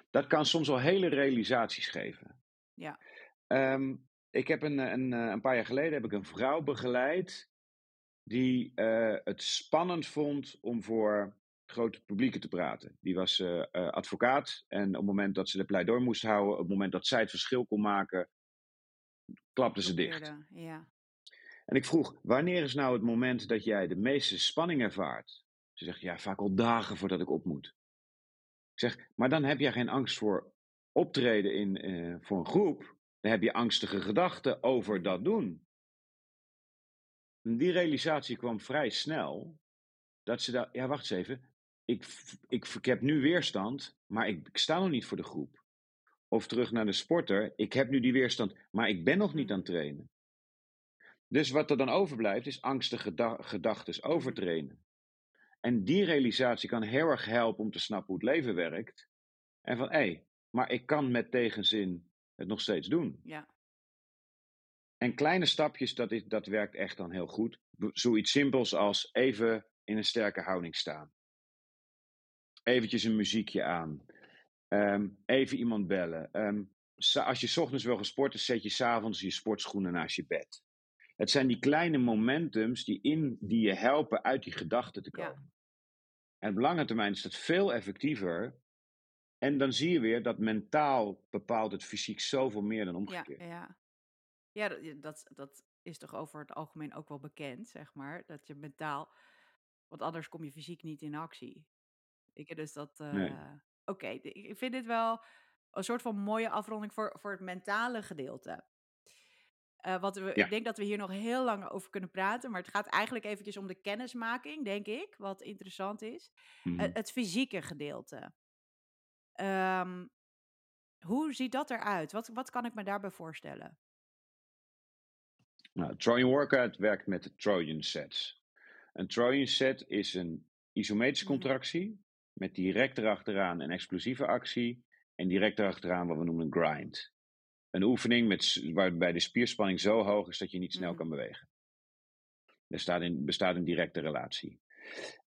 Dat kan soms al hele realisaties geven. ja. Ehm, ik heb een, een, eh, een paar jaar geleden heb ik een vrouw begeleid die eh, het spannend vond om voor grote publieken te praten. Die was eh, eh, advocaat en op het moment dat ze de pleidooi moest houden, op het moment dat zij het verschil kon maken, klapte ze dicht. Ja. En ik vroeg, wanneer is nou het moment dat jij de meeste spanning ervaart? Ze zegt, ja, vaak al dagen voordat ik op moet. Ik zeg, maar dan heb jij geen angst voor optreden in, eh, voor een groep. Dan heb je angstige gedachten over dat doen. die realisatie kwam vrij snel. Dat ze dacht, ja, wacht eens even. Ik, ik, heb nu weerstand, maar ik, ik sta nog niet voor de groep. Of terug naar de sporter. Ik heb nu die weerstand, maar ik ben nog niet aan het trainen. Dus wat er dan overblijft, is angstige geda- gedachten Mhm. overtrainen. En die realisatie kan heel erg helpen om te snappen hoe het leven werkt. En van, hé, maar ik kan met tegenzin het nog steeds doen. Ja. En kleine stapjes, dat, is, dat werkt echt dan heel goed. Zoiets simpels als even in een sterke houding staan. Eventjes een muziekje aan. Ehm, even iemand bellen. Ehm, als je 's ochtends wil gaan sporten, zet je 's avonds je sportschoenen naast je bed. Het zijn die kleine momentums die, in, die je helpen uit die gedachten te Ja. komen. En op lange termijn is dat veel effectiever. En dan zie je weer dat mentaal bepaalt het fysiek zoveel meer dan omgekeerd. ja. Ja, dat, dat, dat is toch over het algemeen ook wel bekend, zeg maar. Dat je mentaal, want anders kom je fysiek niet in actie. Ik dus dat. Nee. eh, Oké, ik vind dit wel een soort van mooie afronding voor, voor het mentale gedeelte. Eh, wat we, Ja. Ik denk dat we hier nog heel lang over kunnen praten, maar het gaat eigenlijk eventjes om de kennismaking, denk ik, wat interessant is. Mhm. Het, het fysieke gedeelte. Ehm, hoe ziet dat eruit? Wat, wat kan ik me daarbij voorstellen? Nou, Trojan Workout werkt met de Trojan sets. Een Trojan set is een isometrische Mhm. contractie met direct erachteraan een explosieve actie en direct erachteraan wat we noemen een grind. Een oefening met, waarbij de spierspanning zo hoog is dat je niet snel Mhm. kan bewegen. Er staat een, bestaat een directe relatie.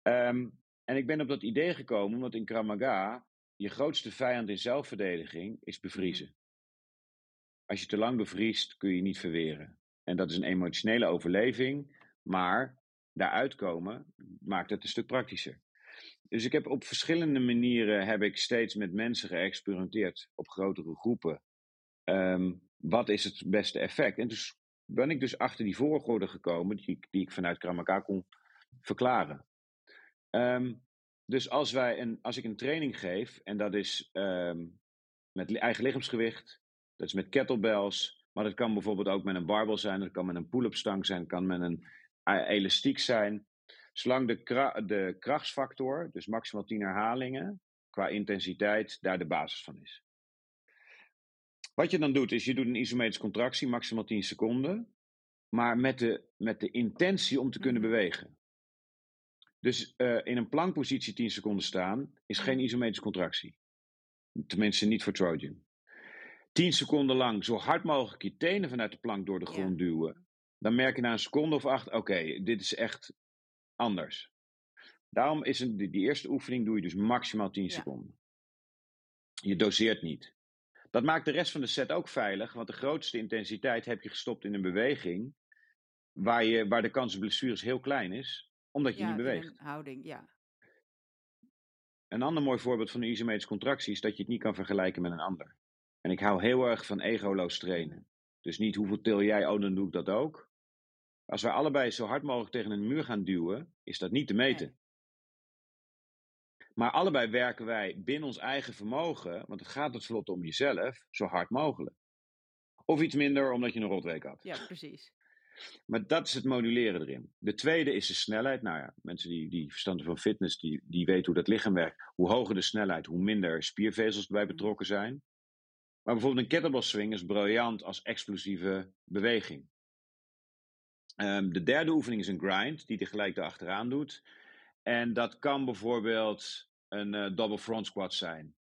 Ehm, en ik ben op dat idee gekomen omdat in Krav Maga je grootste vijand in zelfverdediging is bevriezen. Als je te lang bevriest kun je niet verweren. En dat is een emotionele overleving, maar daaruit komen maakt het een stuk praktischer. Dus ik heb op verschillende manieren heb ik steeds met mensen geëxperimenteerd op grotere groepen. Ehm, wat is het beste effect? En dus ben ik dus achter die volgorde gekomen die, ik- die ik vanuit Kramaga kon verklaren. Ehm, dus als, wij een, als ik een training geef, en dat is ehm, met eigen lichaamsgewicht, dat is met kettlebells, maar dat kan bijvoorbeeld ook met een barbell zijn, dat kan met een pull-up stang zijn, dat kan met een eh, elastiek zijn. Zolang de, kra- de krachtsfactor, dus maximaal 10 herhalingen, qua intensiteit, daar de basis van is. Wat je dan doet, is je doet een isometrische contractie, maximaal 10 seconden, maar met de, met de intentie om te kunnen bewegen. Dus eh, in een plankpositie 10 seconden staan is geen Mhm. isometrische contractie. Tenminste, niet voor Trojan. 10 seconden lang zo hard mogelijk je tenen vanuit de plank door de Ja. grond duwen. Dan merk je na een seconde of acht, oké, dit is echt anders. Daarom is een, die, die eerste oefening doe je dus maximaal 10 Ja. seconden. Je doseert niet. Dat maakt de rest van de set ook veilig, want de grootste intensiteit heb je gestopt in een beweging waar, je, waar de kans op blessures heel klein is, omdat je Ja, niet beweegt. een houding, ja. Een ander mooi voorbeeld van een isometrische contractie is dat je het niet kan vergelijken met een ander. En ik hou heel erg van egoloos trainen. Dus niet hoeveel til jij, oh dan doe ik dat ook. Als wij allebei zo hard mogelijk tegen een muur gaan duwen, is dat niet te meten. Nee. Maar allebei werken wij binnen ons eigen vermogen, want het gaat tenslotte om jezelf, zo hard mogelijk. Of iets minder omdat je een rotweek had. Ja, precies. Maar dat is het moduleren erin. De tweede is de snelheid. Nou ja, mensen die, die verstand hebben van fitness, die, die weten hoe dat lichaam werkt. Hoe hoger de snelheid, hoe minder spiervezels erbij betrokken zijn. Maar bijvoorbeeld een kettlebell swing is briljant als explosieve beweging. Ehm, de derde oefening is een grind, die tegelijk erachteraan doet. En dat kan bijvoorbeeld een eh, double front squat zijn.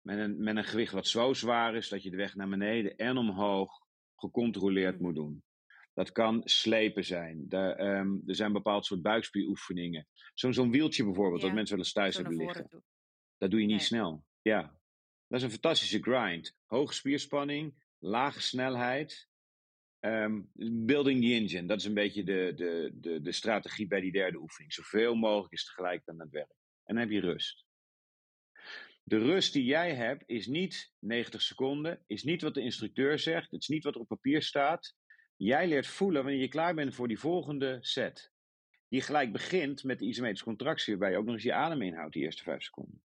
Met een, met een gewicht wat zo zwaar is dat je de weg naar beneden en omhoog gecontroleerd moet doen. Dat kan slepen zijn. Ehm, er zijn bepaald soort buikspieroefeningen. Zo'n zo'n wieltje bijvoorbeeld, Ja, dat mensen wel eens thuis hebben liggen. toe. Dat doe je niet Nee. snel. Ja. Dat is een fantastische grind. Hoge spierspanning, lage snelheid. Ehm, building the engine. Dat is een beetje de, de, de, de strategie bij die derde oefening. Zoveel mogelijk is tegelijk aan het werk. En dan heb je rust. De rust die jij hebt is niet 90 seconden, is niet wat de instructeur zegt, het is niet wat er op papier staat. Jij leert voelen wanneer je klaar bent voor die volgende set. Die gelijk begint met de isometrische contractie, waarbij je ook nog eens je adem inhoudt, die eerste vijf seconden.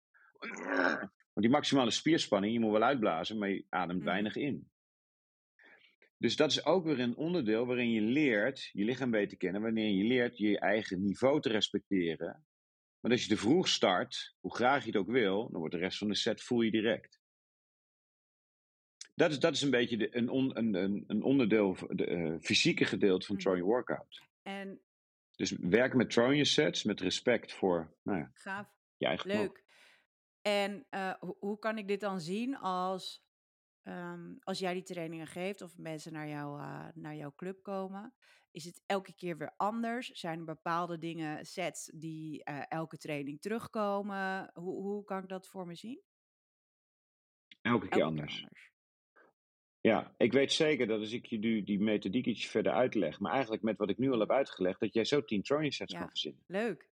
Want die maximale spierspanning, je moet wel uitblazen, maar je ademt Mhm. weinig in. Dus dat is ook weer een onderdeel waarin je leert je lichaam beter kennen, wanneer je leert je eigen niveau te respecteren. Maar als je te vroeg start, hoe graag je het ook wil, dan wordt de rest van de set voel je direct. Dat is, dat is een beetje de, een, on, een, een, onderdeel, de uh, fysieke gedeelte van Mhm. Trojan Workout. En Dus werken met Trojan sets met respect voor nou ja, gaaf. je eigen. Leuk. En eh, ho- hoe kan ik dit dan zien als, ehm, als jij die trainingen geeft of mensen naar, jou, eh, naar jouw club komen? Is het elke keer weer anders? Zijn er bepaalde dingen, sets die eh, elke training terugkomen? Hoe, hoe kan ik dat voor me zien? Elke keer Elke anders. keer anders. Ja, ik weet zeker dat als ik je nu die methodiek iets verder uitleg, maar eigenlijk met wat ik nu al heb uitgelegd, dat jij zo 10 Trojan sets Ja. kan verzinnen. Leuk.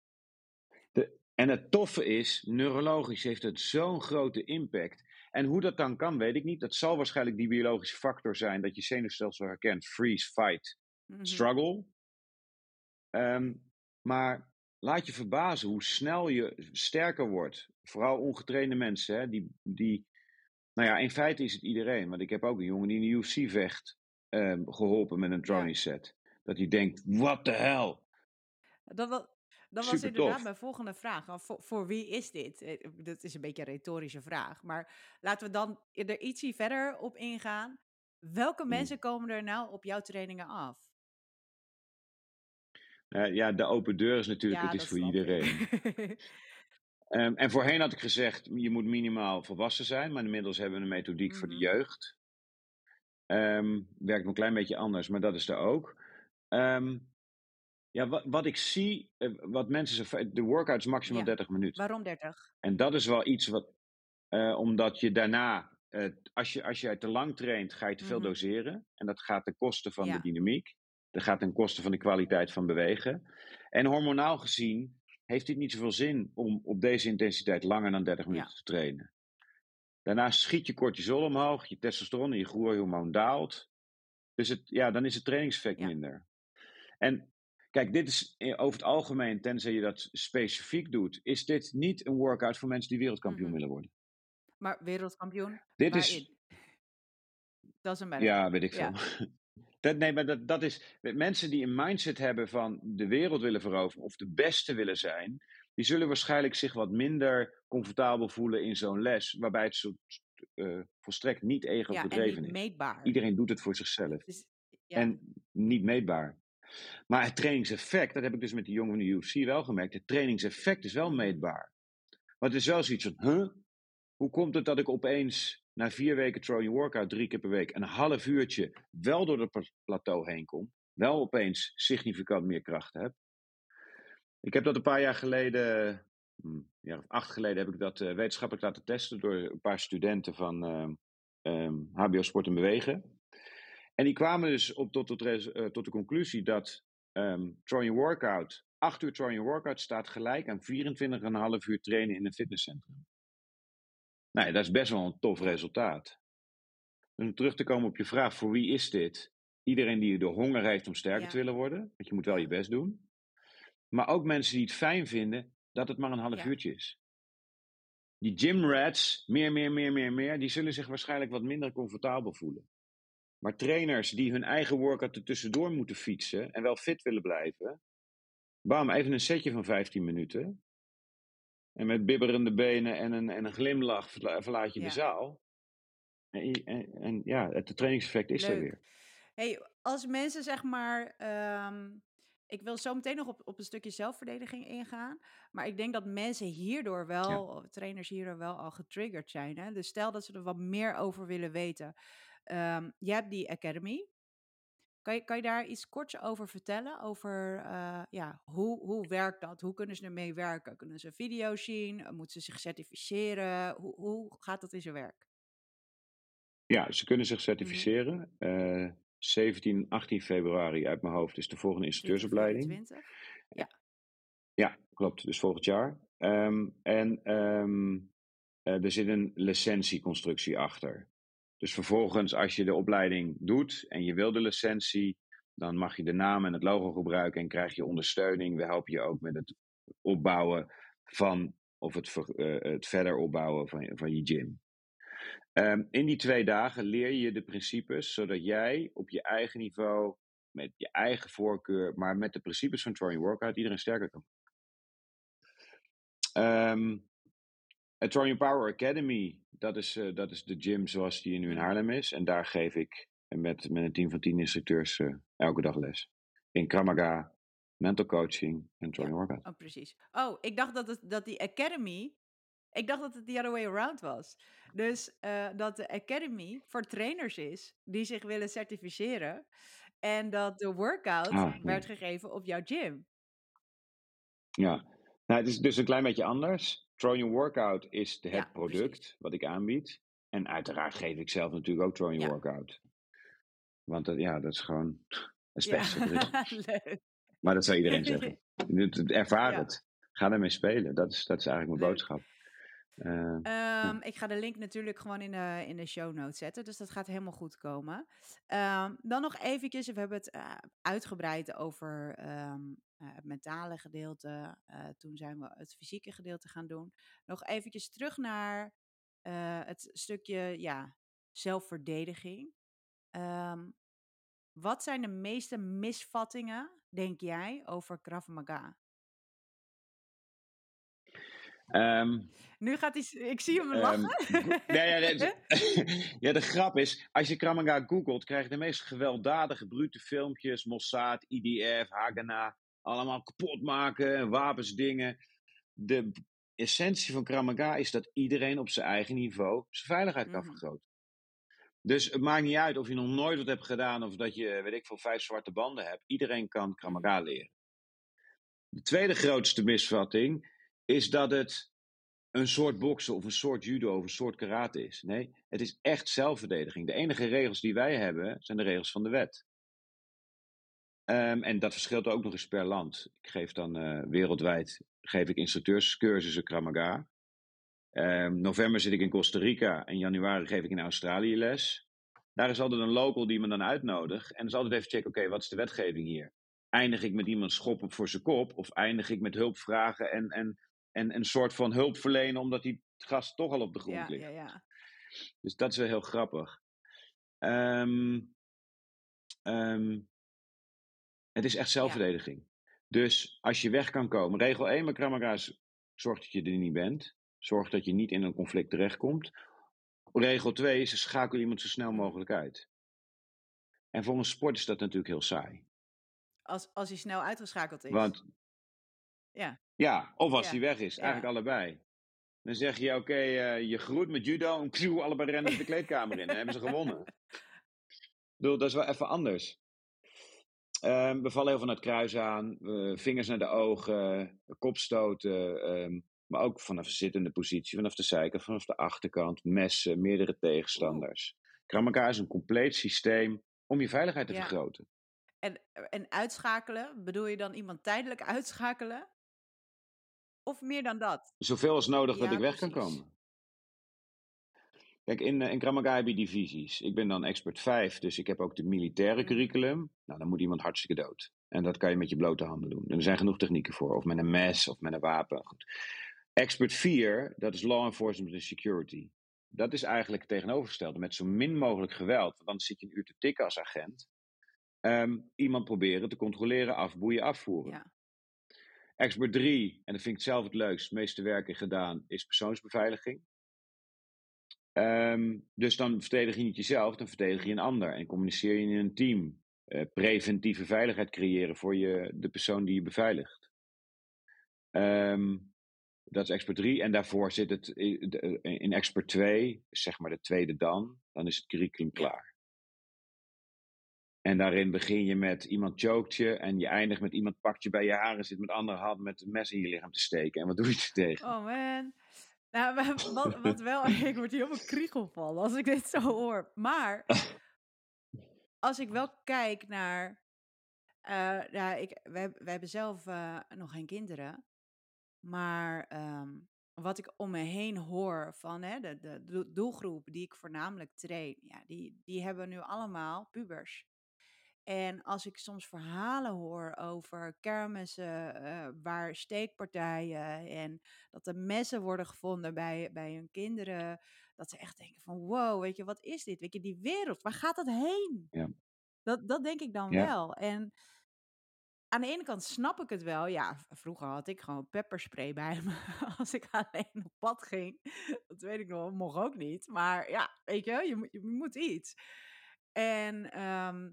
En het toffe is, neurologisch heeft het zo'n grote impact. En hoe dat dan kan, weet ik niet. Dat zal waarschijnlijk die biologische factor zijn dat je zenuwstelsel herkent. Freeze, fight, Mhm. struggle. Ehm, maar laat je verbazen hoe snel je sterker wordt. Vooral ongetrainde mensen. Hè, die, die, nou ja, in feite is het iedereen. Want ik heb ook een jongen die in de UFC vecht ehm, geholpen met een Trojan set. Dat hij denkt, what the hell? Dat, wa- dat was inderdaad tof. mijn volgende vraag. Voor, voor wie is dit? Eh, Dat is een beetje een retorische vraag. Maar laten we dan er ietsje verder op ingaan. Welke Hmm. mensen komen er nou op jouw trainingen af? Eh, ja, de open deur is natuurlijk, Ja, het is voor iedereen. Ehm, en voorheen had ik gezegd, je moet minimaal volwassen zijn. Maar inmiddels hebben we een methodiek voor de Mhm. jeugd. Ehm, werkt een klein beetje anders, maar dat is er ook. Ehm, ja, wat, wat ik zie, eh, wat mensen, de workout is maximaal Ja. 30 minuten. Waarom 30? En dat is wel iets wat, eh, omdat je daarna, eh, als, je, als jij te lang traint, ga je te veel Mhm. doseren. En dat gaat ten koste van Ja. de dynamiek. Dat gaat ten koste van de kwaliteit van bewegen. En hormonaal gezien heeft het niet zoveel zin om op deze intensiteit langer dan 30 minuten te trainen. Daarna schiet je cortisol omhoog, je testosteron en je groeihormoon daalt. Dus het, ja, dan is het trainingseffect Ja. minder. En kijk, dit is eh, over het algemeen, tenzij je dat specifiek doet, is dit niet een workout voor mensen die wereldkampioen willen worden. Maar wereldkampioen? Dit is, Dat is een ja, weet ik veel. Ja. Dat, nee, maar dat, dat is, mensen die een mindset hebben van de wereld willen veroveren of de beste willen zijn, die zullen waarschijnlijk zich wat minder comfortabel voelen in zo'n les, waarbij het zo, eh, volstrekt niet ja, en ego-gedreven niet is. meetbaar. Iedereen doet het voor zichzelf. Dus, ja. En niet meetbaar. Maar het trainingseffect, dat heb ik dus met die jongen van de UFC wel gemerkt. Het trainingseffect is wel meetbaar. Maar het is wel zoiets van, huh? Hoe komt het dat ik opeens na vier weken Trojan Workout, drie keer per week, een half uurtje wel door het pla- plateau heen kom? Wel opeens significant meer kracht heb? Ik heb dat een paar jaar geleden, hm, een jaar of acht geleden, heb ik dat eh, wetenschappelijk laten testen door een paar studenten van ehm, ehm, HBO Sport en Bewegen. En die kwamen dus op, tot, tot, eh, tot de conclusie dat ehm Trojan Workout, 8 uur Trojan Workout staat gelijk aan 24,5 uur trainen in een fitnesscentrum. Nou, ja, dat is best wel een tof resultaat. Om terug te komen op je vraag, voor wie is dit? Iedereen die de honger heeft om sterker Ja. te willen worden, want je moet wel je best doen. Maar ook mensen die het fijn vinden dat het maar een half Ja. uurtje is. Die gym rats, meer, meer, meer, meer, meer, die zullen zich waarschijnlijk wat minder comfortabel voelen. Maar trainers die hun eigen workout er tussendoor moeten fietsen en wel fit willen blijven, bam, even een setje van 15 minuten. En met bibberende benen en een, en een glimlach verla- verlaat je Ja. de zaal. En, en, en ja, het trainingseffect is er weer. Hey, als mensen zeg maar. ehm, ik wil zo meteen nog op, op een stukje zelfverdediging ingaan. Maar ik denk dat mensen hierdoor wel, trainers hierdoor wel al getriggerd zijn. Hè? Dus stel dat ze er wat meer over willen weten. Ehm, je hebt die Academy. Kan je, kan je daar iets korts over vertellen? Over eh, ja, hoe, hoe werkt dat? Hoe kunnen ze ermee werken? Kunnen ze video's zien? Moeten ze zich certificeren? Hoe, hoe gaat dat in zijn werk? Ja, ze kunnen Mhm. zich certificeren. Eh 17, 18 februari uit mijn hoofd is de volgende instructeursopleiding. 2024? Ja, klopt. Dus volgend jaar. Ehm, en ehm, eh, er zit een licentieconstructie achter. Dus vervolgens, als je de opleiding doet en je wil de licentie, dan mag je de naam en het logo gebruiken en krijg je ondersteuning. We helpen je ook met het opbouwen van, of het, eh, het verder opbouwen van, van je gym. Ehm, in die twee dagen leer je de principes, zodat jij op je eigen niveau, met je eigen voorkeur, maar met de principes van Trojan Workout iedereen sterker kan Ehm het Trojan Power Academy, dat is, uh, dat is de gym zoals die nu in Haarlem is. En daar geef ik met, met een team van tien instructeurs uh, elke dag les. In Kramaga, mental coaching en ja. Workout. Oh, precies. Oh, ik dacht dat, het, dat die Academy ik dacht dat het the other way around was. Dus uh, dat de Academy voor trainers is die zich willen certificeren. En dat de workout ah, werd gegeven op jouw gym. Ja, nou, het is dus een klein beetje anders. Trojan Workout is het ja, product precies. wat ik aanbied. En uiteraard geef ik zelf natuurlijk ook Trojan ja. Workout. Want dat, ja, dat is gewoon. Ja. Leuk. Maar dat zou iedereen zeggen. Ervaar het. Ga ermee spelen. Dat is, dat is eigenlijk mijn boodschap. Uh, um, ik ga de link natuurlijk gewoon in de, in de show notes zetten, dus dat gaat helemaal goed komen. Um, dan nog eventjes, we hebben het uh, uitgebreid over um, uh, het mentale gedeelte. Uh, toen zijn we het fysieke gedeelte gaan doen. Nog eventjes terug naar het stukje ja, zelfverdediging. wat zijn de meeste misvattingen, denk jij, over Krav Maga? Um, nu gaat hij, ik zie hem lachen. Um, ja, ja, ja, ja, de grap is, als je Kramaga googelt, krijg je de meest gewelddadige, brute filmpjes. Mossad, IDF, Haganah, allemaal kapot maken, wapens, dingen. De essentie van Kramaga is dat iedereen op zijn eigen niveau zijn veiligheid kan mm. vergroten. Dus het maakt niet uit of je nog nooit wat hebt gedaan of dat je, weet ik veel, vijf zwarte banden hebt. Iedereen kan Kramaga leren. De tweede grootste misvatting is dat het een soort boksen of een soort judo of een soort karate is. Nee, het is echt zelfverdediging. De enige regels die wij hebben zijn de regels van de wet. Um, en dat verschilt ook nog eens per land. Ik geef dan uh, wereldwijd geef ik instructeurscursussen Kramaga. Um, november zit ik in Costa Rica en januari geef ik in Australië les. Daar is altijd een local die me dan uitnodigt. En dan is altijd even checken, oké, wat is de wetgeving hier? Eindig ik met iemand schoppen voor zijn kop? Of eindig ik met hulp vragen en, en en een soort van hulp verlenen omdat die gast toch al op de grond ja, ligt. Ja, ja. Dus dat is wel heel grappig. Um, um, het is echt zelfverdediging. Dus als je weg kan komen, regel 1 bij Kramaga's, zorg dat je er niet bent. Zorg dat je niet in een conflict terechtkomt. Regel 2 is, schakel iemand zo snel mogelijk uit. En voor een sport is dat natuurlijk heel saai. Als, als hij snel uitgeschakeld is. Want ja. Ja, of als hij weg is. Eigenlijk allebei. Dan zeg je, oké, uh, je groet met judo en allebei rennen de kleedkamer in. Dan hebben ze gewonnen. Ik bedoel, dat is wel even anders. Um, we vallen heel veel naar het kruis aan. Uh, vingers naar de ogen, kopstoten. Um, maar ook vanaf de zittende positie, vanaf de zijkant, vanaf de achterkant. Messen, meerdere tegenstanders. Kramaga is een compleet systeem om je veiligheid te ja. vergroten. En, en uitschakelen, bedoel je dan iemand tijdelijk uitschakelen? Of meer dan dat? Zoveel als nodig dat ik weg kan komen. Kijk, in, eh, in heb je divisies. Ik ben dan expert 5, dus ik heb ook de militaire curriculum. Nou, dan moet iemand hartstikke dood. En dat kan je met je blote handen doen. En er zijn genoeg technieken voor. Of met een mes, of met een wapen. Goed. Expert 4, dat is law enforcement and security. Dat is eigenlijk het tegenovergestelde. Met zo min mogelijk geweld. Want dan zit je een uur te tikken als agent. Um, iemand proberen te controleren, afboeien, afvoeren. Ja. Expert 3, en dat vind ik zelf het leukst, het meeste werken gedaan, is persoonsbeveiliging. Um, dus dan verdedig je niet jezelf, dan verdedig je een ander. En communiceer je in een team. Uh, preventieve veiligheid creëren voor je, de persoon die je beveiligt. Um, dat is expert 3. En daarvoor zit het in expert 2, zeg maar de tweede dan. Dan is het curriculum klaar. En daarin begin je met iemand choked je en je eindigt met iemand pakt je bij je haren, zit met andere hand met een mes in je lichaam te steken. En wat doe je er tegen? Oh man. Nou, wat, wat wel, ik word hier helemaal kriegel vallen als ik dit zo hoor. Maar als ik wel kijk naar, uh, ja, ik, wij, wij hebben zelf uh, nog geen kinderen, maar um, wat ik om me heen hoor van hè, de, de doelgroep die ik voornamelijk train, ja, die, die hebben nu allemaal pubers. En als ik soms verhalen hoor over kermissen uh, waar steekpartijen en dat er messen worden gevonden bij, bij hun kinderen, Dat ze echt denken van wow, weet je, wat is dit? Weet je, die wereld, waar gaat dat heen? Ja. Dat, dat denk ik dan Ja. wel. En aan de ene kant snap ik het wel. Ja, vroeger had ik gewoon pepperspray bij me als ik alleen op pad ging. Dat weet ik nog, mocht ook niet. Maar ja, weet je, je, moet- je moet iets. En ehm,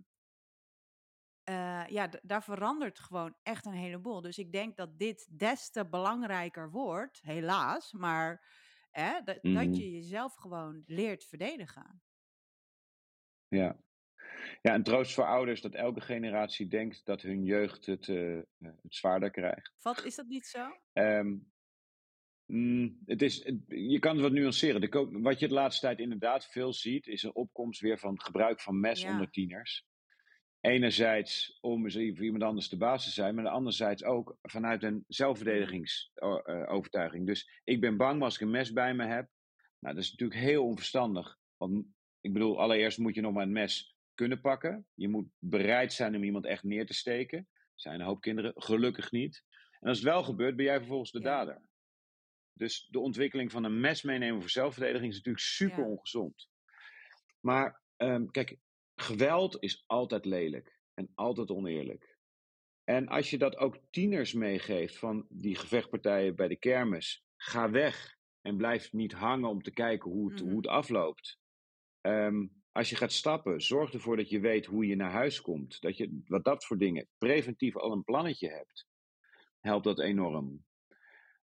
eh, ja, daar verandert gewoon echt een heleboel. Dus ik denk dat dit des te belangrijker wordt, helaas. Maar hè, dat, dat Mhm. je jezelf gewoon leert verdedigen. Ja. ja, een troost voor ouders dat elke generatie denkt dat hun jeugd het, eh, eh, het zwaarder krijgt. Wat, is dat niet zo? Ehm, mm, het is, het- je kan het wat nuanceren. De, wat je de laatste tijd inderdaad veel ziet, is een opkomst weer van het gebruik van mes Ja. onder tieners. Enerzijds om voor iemand anders de baas te zijn, maar anderzijds ook vanuit een zelfverdedigingsovertuiging. Dus ik ben bang als ik een mes bij me heb. Nou, dat is natuurlijk heel onverstandig. Want ik bedoel, allereerst moet je nog maar een mes kunnen pakken. Je moet bereid zijn om iemand echt neer te steken. Er zijn een hoop kinderen gelukkig niet. En als het wel gebeurt, ben jij vervolgens de Ja. dader. Dus de ontwikkeling van een mes meenemen voor zelfverdediging is natuurlijk super Ja. ongezond. Maar ehm, kijk, geweld is altijd lelijk en altijd oneerlijk. En als je dat ook tieners meegeeft van die gevechtpartijen bij de kermis, ga weg en blijf niet hangen om te kijken hoe het, Mhm. hoe het afloopt. Ehm, als je gaat stappen, zorg ervoor dat je weet hoe je naar huis komt. Dat je wat dat voor dingen preventief al een plannetje hebt. Helpt dat enorm.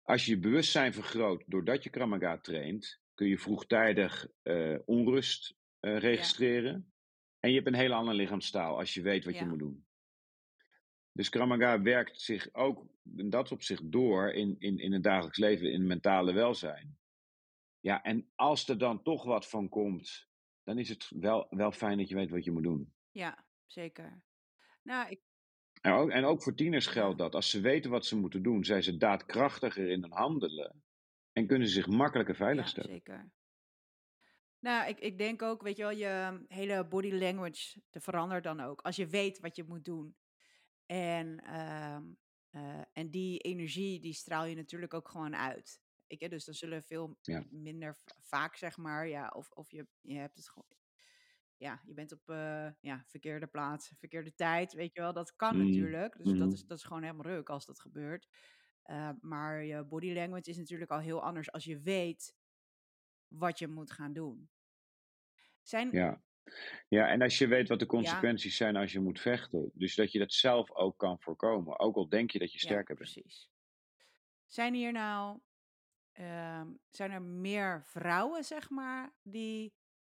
Als je je bewustzijn vergroot doordat je Kramaga traint, kun je vroegtijdig eh, onrust eh, registreren. En je hebt een hele andere lichaamstaal als je weet wat je moet doen. Dus Kramaga werkt zich ook in dat opzicht door in, in, in het dagelijks leven, in het mentale welzijn. Ja, en als er dan toch wat van komt, dan is het wel, wel fijn dat je weet wat je moet doen. Ja, zeker. Nou, ik, En ook, en ook voor tieners geldt dat. Als ze weten wat ze moeten doen, zijn ze daadkrachtiger in hun handelen. En kunnen ze zich makkelijker veilig ja, stellen. zeker. Nou, ik, ik denk ook, weet je wel, je hele body language te verandert dan ook. Als je weet wat je moet doen. En, ehm, eh, en die energie, die straal je natuurlijk ook gewoon uit. Ik, dus dan zullen veel Ja. minder va- vaak, zeg maar, ja, of, of je, je hebt het gewoon, ja, je bent op eh, ja, verkeerde plaats, verkeerde tijd, weet je wel, dat kan Mm, natuurlijk. Dus dat, mhm. is, dat is gewoon helemaal ruk als dat gebeurt. Eh, maar je body language is natuurlijk al heel anders als je weet wat je moet gaan doen. Zijn, Ja. ja, en als je weet wat de consequenties zijn als je moet vechten. Dus dat je dat zelf ook kan voorkomen. Ook al denk je dat je ja, sterker bent. precies. Zijn hier nou, ehm, zijn er meer vrouwen, zeg maar, die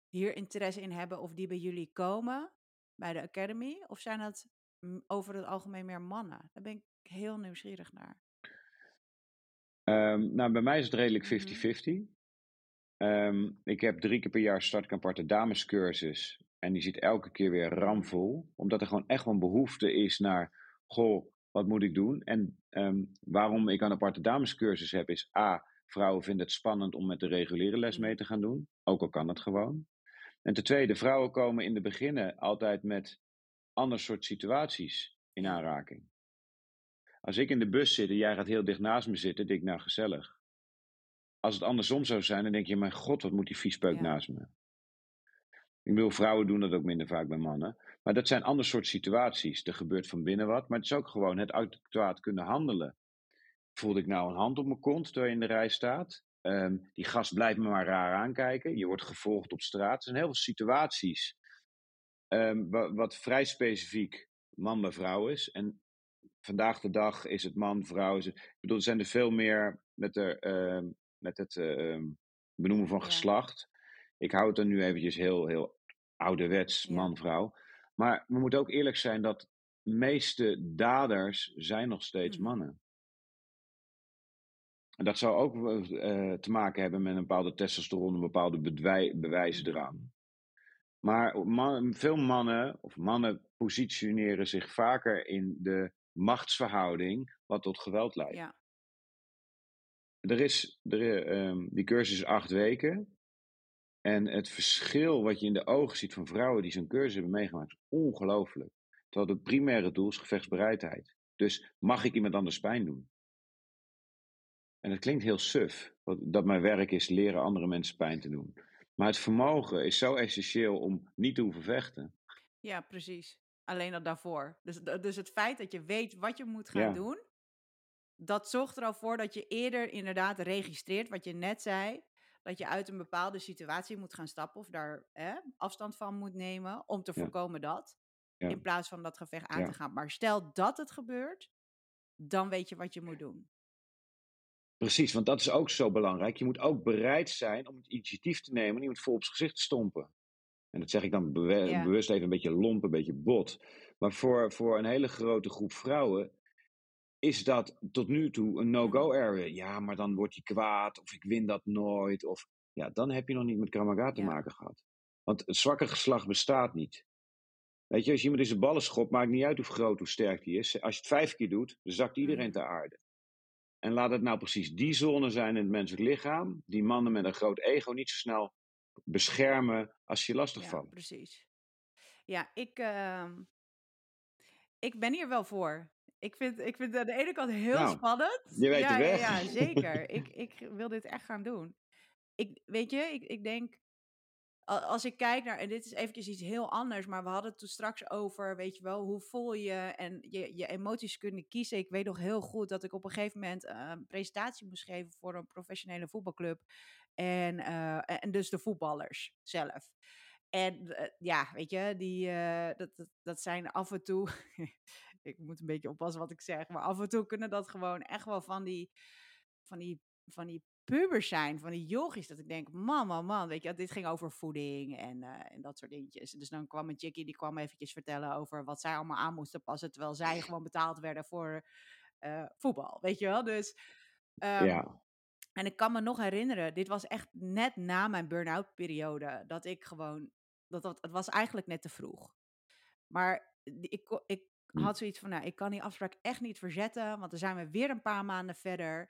hier interesse in hebben of die bij jullie komen, bij de Academy? Of zijn dat over het algemeen meer mannen? Daar ben ik heel nieuwsgierig naar. Ehm, nou, bij mij is het redelijk Mhm. 50-50. Ehm, ik heb drie keer per jaar start een aparte damescursus. En die zit elke keer weer ramvol. Omdat er gewoon echt wel een behoefte is naar... Goh, wat moet ik doen? En ehm, waarom ik een aparte damescursus heb is... A, vrouwen vinden het spannend om met de reguliere les mee te gaan doen. Ook al kan het gewoon. En ten tweede, vrouwen komen in de beginnen altijd met ander soort situaties in aanraking. Als ik in de bus zit en jij gaat heel dicht naast me zitten, denk ik, nou gezellig. Als het andersom zou zijn, dan denk je, mijn god, wat moet die viespeuk Ja. naast me. Ik bedoel, vrouwen doen dat ook minder vaak bij mannen. Maar dat zijn ander soort situaties. Er gebeurt van binnen wat, maar het is ook gewoon het adequaat kunnen handelen. Voelde ik nou een hand op mijn kont terwijl je in de rij staat? Ehm, die gast blijft me maar raar aankijken. Je wordt gevolgd op straat. Er zijn heel veel situaties ehm, wa- wat vrij specifiek man bij vrouw is. En vandaag de dag is het man, vrouw. Is het, ik bedoel, er zijn er veel meer met, de, ehm, met het ehm, benoemen van Ja. geslacht. Ik hou het dan nu eventjes heel, heel ouderwets, Ja. man, vrouw. Maar we moeten ook eerlijk zijn dat de meeste daders zijn nog steeds Mhm. mannen. En dat zou ook eh, te maken hebben met een bepaalde testosteron, een bepaalde bedwij- bewijsdrang. Maar man- veel mannen, of mannen positioneren zich vaker in de machtsverhouding, wat tot geweld leidt. Ja. Er is, er, ehm, die cursus is acht weken. En het verschil wat je in de ogen ziet van vrouwen die zo'n cursus hebben meegemaakt, is ongelooflijk. Terwijl het primaire doel is gevechtsbereidheid. Dus mag ik iemand anders pijn doen? En het klinkt heel suf, dat mijn werk is leren andere mensen pijn te doen. Maar het vermogen is zo essentieel om niet te hoeven vechten. Ja, precies. Alleen al daarvoor. Dus, dus het feit dat je weet wat je moet gaan doen, dat zorgt er al voor dat je eerder inderdaad registreert wat je net zei. Dat je uit een bepaalde situatie moet gaan stappen of daar hè, afstand van moet nemen om te voorkomen dat. In plaats van dat gevecht aan te gaan. Maar stel dat het gebeurt, dan weet je wat je moet doen. Precies, want dat is ook zo belangrijk. Je moet ook bereid zijn om het initiatief te nemen en iemand vol op zijn gezicht te stompen. En dat zeg ik dan bewust even een beetje lomp, een beetje bot. Maar voor, voor een hele grote groep vrouwen is dat tot nu toe een no-go area. Ja, maar dan wordt hij kwaad of ik win dat nooit. Of ja, dan heb je nog niet met Kramaga te maken gehad. Want het zwakke geslacht bestaat niet. Weet je, als iemand in zijn ballen schopt, maakt niet uit hoe groot, hoe sterk die is. Als je het vijf keer doet, dan zakt iedereen mm. ter aarde. En laat het nou precies die zone zijn in het menselijk lichaam, die mannen met een groot ego niet zo snel beschermen als je lastig ja, valt. Precies. Ja, ik, uh, ik ben hier wel voor. Ik vind, ik vind het aan de ene kant heel nou, spannend. Je weet ja, weg. Ja, ja zeker. ik, ik wil dit echt gaan doen. Ik, weet je, ik, ik denk, als ik kijk naar, en dit is eventjes iets heel anders, maar we hadden het toen straks over, weet je wel, hoe voel je en je, je emoties kunnen kiezen. Ik weet nog heel goed dat ik op een gegeven moment uh, een presentatie moest geven voor een professionele voetbalclub. En, uh, en dus de voetballers zelf. En uh, ja, weet je, die, dat, dat, dat zijn af en toe, ik moet een beetje oppassen wat ik zeg, maar af en toe kunnen dat gewoon echt wel van die, van die, van die pubers zijn, van die yogis, dat ik denk, man, man, man, weet je, dit ging over voeding en, uh, en dat soort dingetjes. Dus dan kwam een chickie, die kwam eventjes vertellen over wat zij allemaal aan moesten passen, terwijl zij gewoon betaald werden voor uh, voetbal, weet je wel. Dus, um, ja. En ik kan me nog herinneren, dit was echt net na mijn burn-out periode, dat ik gewoon, dat, dat, het was eigenlijk net te vroeg. Maar ik, ik. Had zoiets van, nou, ik kan die afspraak echt niet verzetten, want dan zijn we weer een paar maanden verder.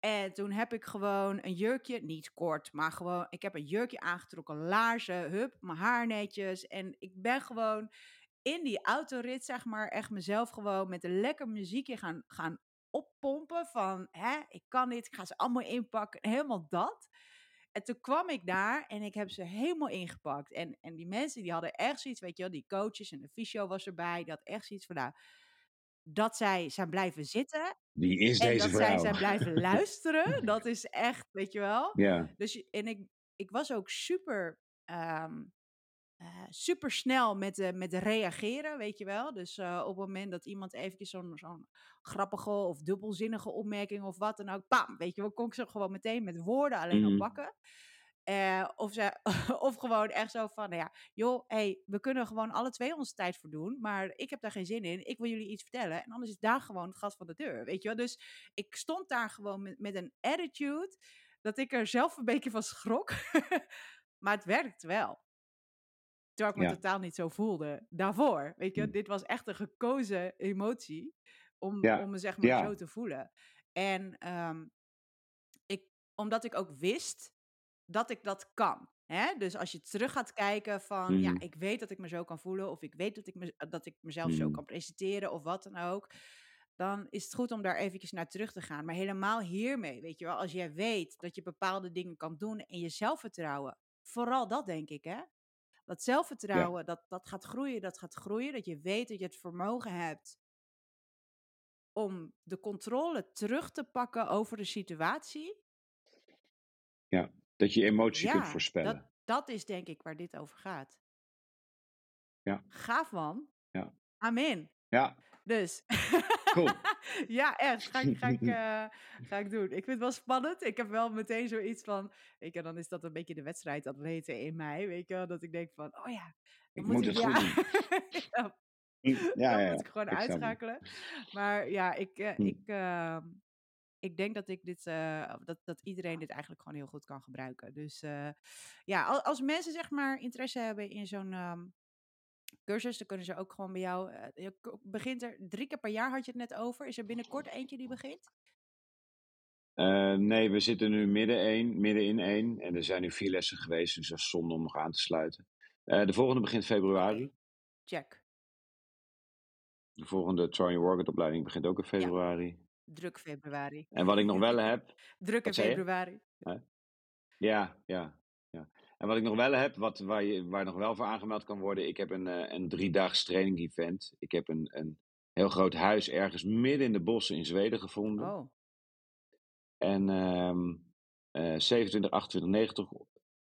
En toen heb ik gewoon een jurkje, niet kort, maar gewoon, ik heb een jurkje aangetrokken, laarzen, hup, mijn haar netjes. En ik ben gewoon in die autorit, zeg maar, echt mezelf gewoon met een lekker muziekje gaan, gaan oppompen van, hè, ik kan dit, ik ga ze allemaal inpakken, helemaal dat. En toen kwam ik daar en ik heb ze helemaal ingepakt. En, en die mensen die hadden echt zoiets, weet je wel, die coaches en de fysio was erbij, die had echt zoiets van, nou, dat zij zijn blijven zitten. Wie is en deze dat zij zijn blijven luisteren. Dat is echt, weet je wel. Ja. Dus, en ik, ik was ook super, um, uh, super snel met, uh, met reageren, weet je wel. Dus uh, op het moment dat iemand eventjes zo'n zo'n grappige of dubbelzinnige opmerking of wat dan ook, pam, weet je wel, kon ik ze gewoon meteen met woorden alleen mm. al pakken. Uh, of, ze, of gewoon echt zo van, nou ja, joh, hey, we kunnen gewoon alle twee onze tijd voor doen, maar ik heb daar geen zin in. Ik wil jullie iets vertellen. En anders is daar gewoon het gat van de deur, weet je wel. Dus ik stond daar gewoon met, met een attitude dat ik er zelf een beetje van schrok. maar het werkt wel. Terwijl ik me totaal niet zo voelde daarvoor. Weet je, hm. dit was echt een gekozen emotie om, ja. om me zeg maar ja. zo te voelen. En um, ik, omdat ik ook wist dat ik dat kan. Hè? Dus als je terug gaat kijken van, mm. ja, ik weet dat ik me zo kan voelen, of ik weet dat ik, me, dat ik mezelf mm. zo kan presenteren, of wat dan ook, dan is het goed om daar eventjes naar terug te gaan. Maar helemaal hiermee, weet je wel, als jij weet dat je bepaalde dingen kan doen en je zelfvertrouwen, vooral dat denk ik, hè. Dat zelfvertrouwen, ja. dat, dat gaat groeien, dat gaat groeien, dat je weet dat je het vermogen hebt om de controle terug te pakken over de situatie. Ja. Dat je emotie kunt voorspellen. Dat, dat is denk ik waar dit over gaat. Ja. Gaaf man. Ja. Amen. Ja. Dus. Cool. ja, echt. Ga ik, ga, ik, uh, ga ik doen. Ik vind het wel spannend. Ik heb wel meteen zoiets van. Weet je, dan is dat een beetje de wedstrijd atleten in mij. Weet je, dat ik denk van, oh ja. Ik moet, moet het ja. goed doen. ja, ja, ja, moet ik gewoon uitschakelen. Maar ja, ik, uh, ik, uh, ik denk dat, ik dit, uh, dat, dat iedereen dit eigenlijk gewoon heel goed kan gebruiken. Dus uh, ja, als mensen zeg maar interesse hebben in zo'n um, cursus, dan kunnen ze ook gewoon bij jou. Uh, je begint er drie keer per jaar, had je het net over. Is er binnenkort eentje die begint? nee, we zitten nu midden, één, midden in één. En er zijn nu vier lessen geweest, dus dat is zonde om nog aan te sluiten. de volgende begint februari. Check. De volgende Try Workout opleiding begint ook in februari. Ja. Druk februari. En wat ik nog wel heb. Druk in februari. Ja, ja. En wat ik nog wel heb, wat, waar, je, waar nog wel voor aangemeld kan worden, ik heb een, uh, een driedaags training event. Ik heb een, een heel groot huis ergens midden in de bossen in Zweden gevonden. Oh. En um, uh, 27, 28, 90,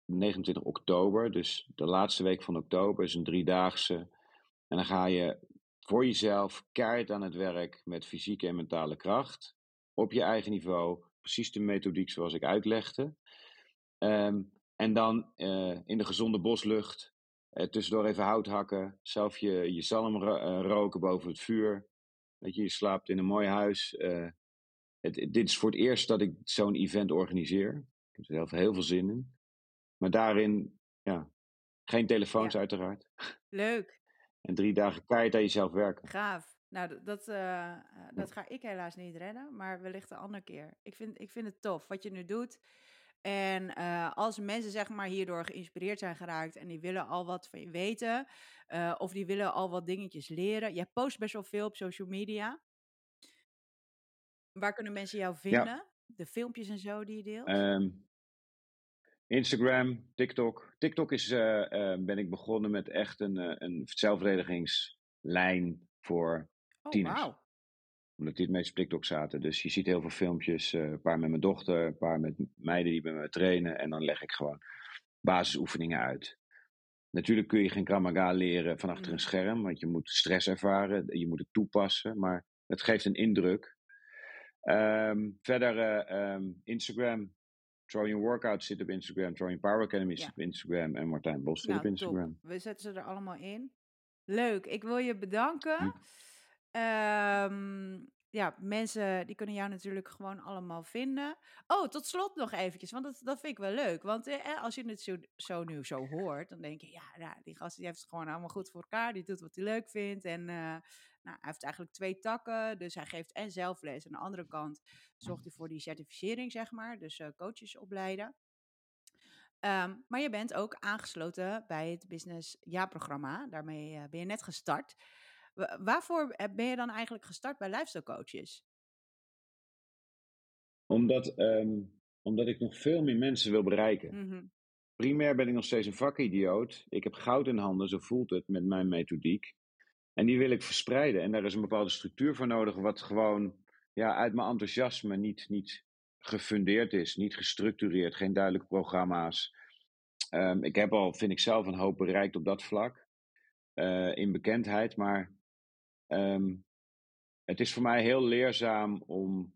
29 oktober, dus de laatste week van oktober, is een driedaagse. En dan ga je voor jezelf keihard aan het werk met fysieke en mentale kracht. Op je eigen niveau, precies de methodiek zoals ik uitlegde. Um, en dan uh, in de gezonde boslucht, uh, tussendoor even hout hakken, zelf je, je zalm ro uh, roken boven het vuur. Weet je, je slaapt in een mooi huis. Het, dit is voor het eerst dat ik zo'n event organiseer. Ik heb er zelf heel veel zin in. Maar daarin, ja, geen telefoons Ja. uiteraard. Leuk. En drie dagen keihard aan jezelf werken. Gaaf. Nou, dat, eh, eh, dat ga ik helaas niet redden, maar wellicht een andere keer. Ik vind, ik vind het tof wat je nu doet. En eh, als mensen zeg maar hierdoor geïnspireerd zijn geraakt en die willen al wat van je weten, eh, of die willen al wat dingetjes leren. Jij post best wel veel op social media. Waar kunnen mensen jou vinden? De filmpjes en zo die je deelt? Ehm, Instagram, TikTok. TikTok is, eh, ben ik begonnen met echt een, een zelfverdedigingslijn voor oh, tieners. wauw. Omdat die het meest op TikTok zaten. Dus je ziet heel veel filmpjes. eh, een paar met mijn dochter, een paar met meiden die bij me trainen. En dan leg ik gewoon basisoefeningen uit. Natuurlijk kun je geen Kramaga leren van achter een scherm. Want je moet stress ervaren. Je moet het toepassen. Maar het geeft een indruk. Ehm, verder eh, ehm, Instagram. Trojan Workout zit op Instagram. Trojan Power Academy zit Ja. op Instagram. En Martijn Bos zit Nou, op Instagram. top. We zetten ze er allemaal in. Leuk. Ik wil je bedanken. Hm. Ehm, ja, mensen die kunnen jou natuurlijk gewoon allemaal vinden. Oh, tot slot nog eventjes, want dat, dat vind ik wel leuk. Want eh, als je het zo, zo nu zo hoort, dan denk je, ja, nou, die gast die heeft het gewoon allemaal goed voor elkaar. Die doet wat hij leuk vindt. En eh, nou, hij heeft eigenlijk twee takken. Dus hij geeft en zelfles. Aan de andere kant zorgt hij voor die certificering, zeg maar. Dus eh, coaches opleiden. Ehm, maar je bent ook aangesloten bij het Business Ja-programma. Daarmee eh, ben je net gestart. Wa- waarvoor ben je dan eigenlijk gestart bij lifestyle coaches? Omdat, ehm, omdat ik nog veel meer mensen wil bereiken. Mhm, Primair ben ik nog steeds een vakidioot. Ik heb goud in handen, zo voelt het met mijn methodiek. En die wil ik verspreiden. En daar is een bepaalde structuur voor nodig, wat gewoon ja, uit mijn enthousiasme niet, niet gefundeerd is, niet gestructureerd, geen duidelijke programma's. Ehm, ik heb al, vind ik zelf, een hoop bereikt op dat vlak, eh, in bekendheid. Maar ehm, het is voor mij heel leerzaam om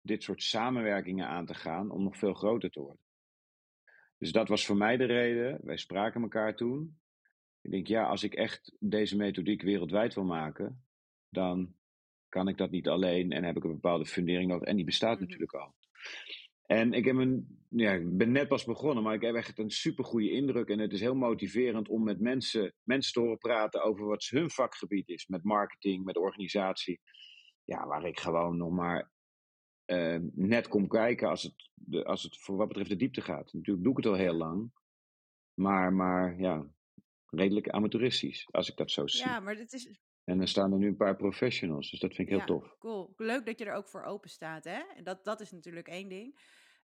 dit soort samenwerkingen aan te gaan, om nog veel groter te worden. Dus dat was voor mij de reden. Wij spraken elkaar toen. Ik denk, ja, als ik echt deze methodiek wereldwijd wil maken, dan kan ik dat niet alleen en heb ik een bepaalde fundering nodig. En die bestaat Mhm. natuurlijk al. En ik, heb een, ja, ik ben net pas begonnen, maar ik heb echt een super goede indruk. En het is heel motiverend om met mensen, mensen te horen praten over wat hun vakgebied is. Met marketing, met organisatie. Ja, waar ik gewoon nog maar eh, net kom kijken als het, de, als het voor wat betreft de diepte gaat. Natuurlijk doe ik het al heel lang. Maar, maar ja, redelijk amateuristisch, als ik dat zo zie. Ja, maar het is En er staan er nu een paar professionals, dus dat vind ik heel ja, tof. cool. Leuk dat je er ook voor open staat, hè? En dat, dat is natuurlijk één ding.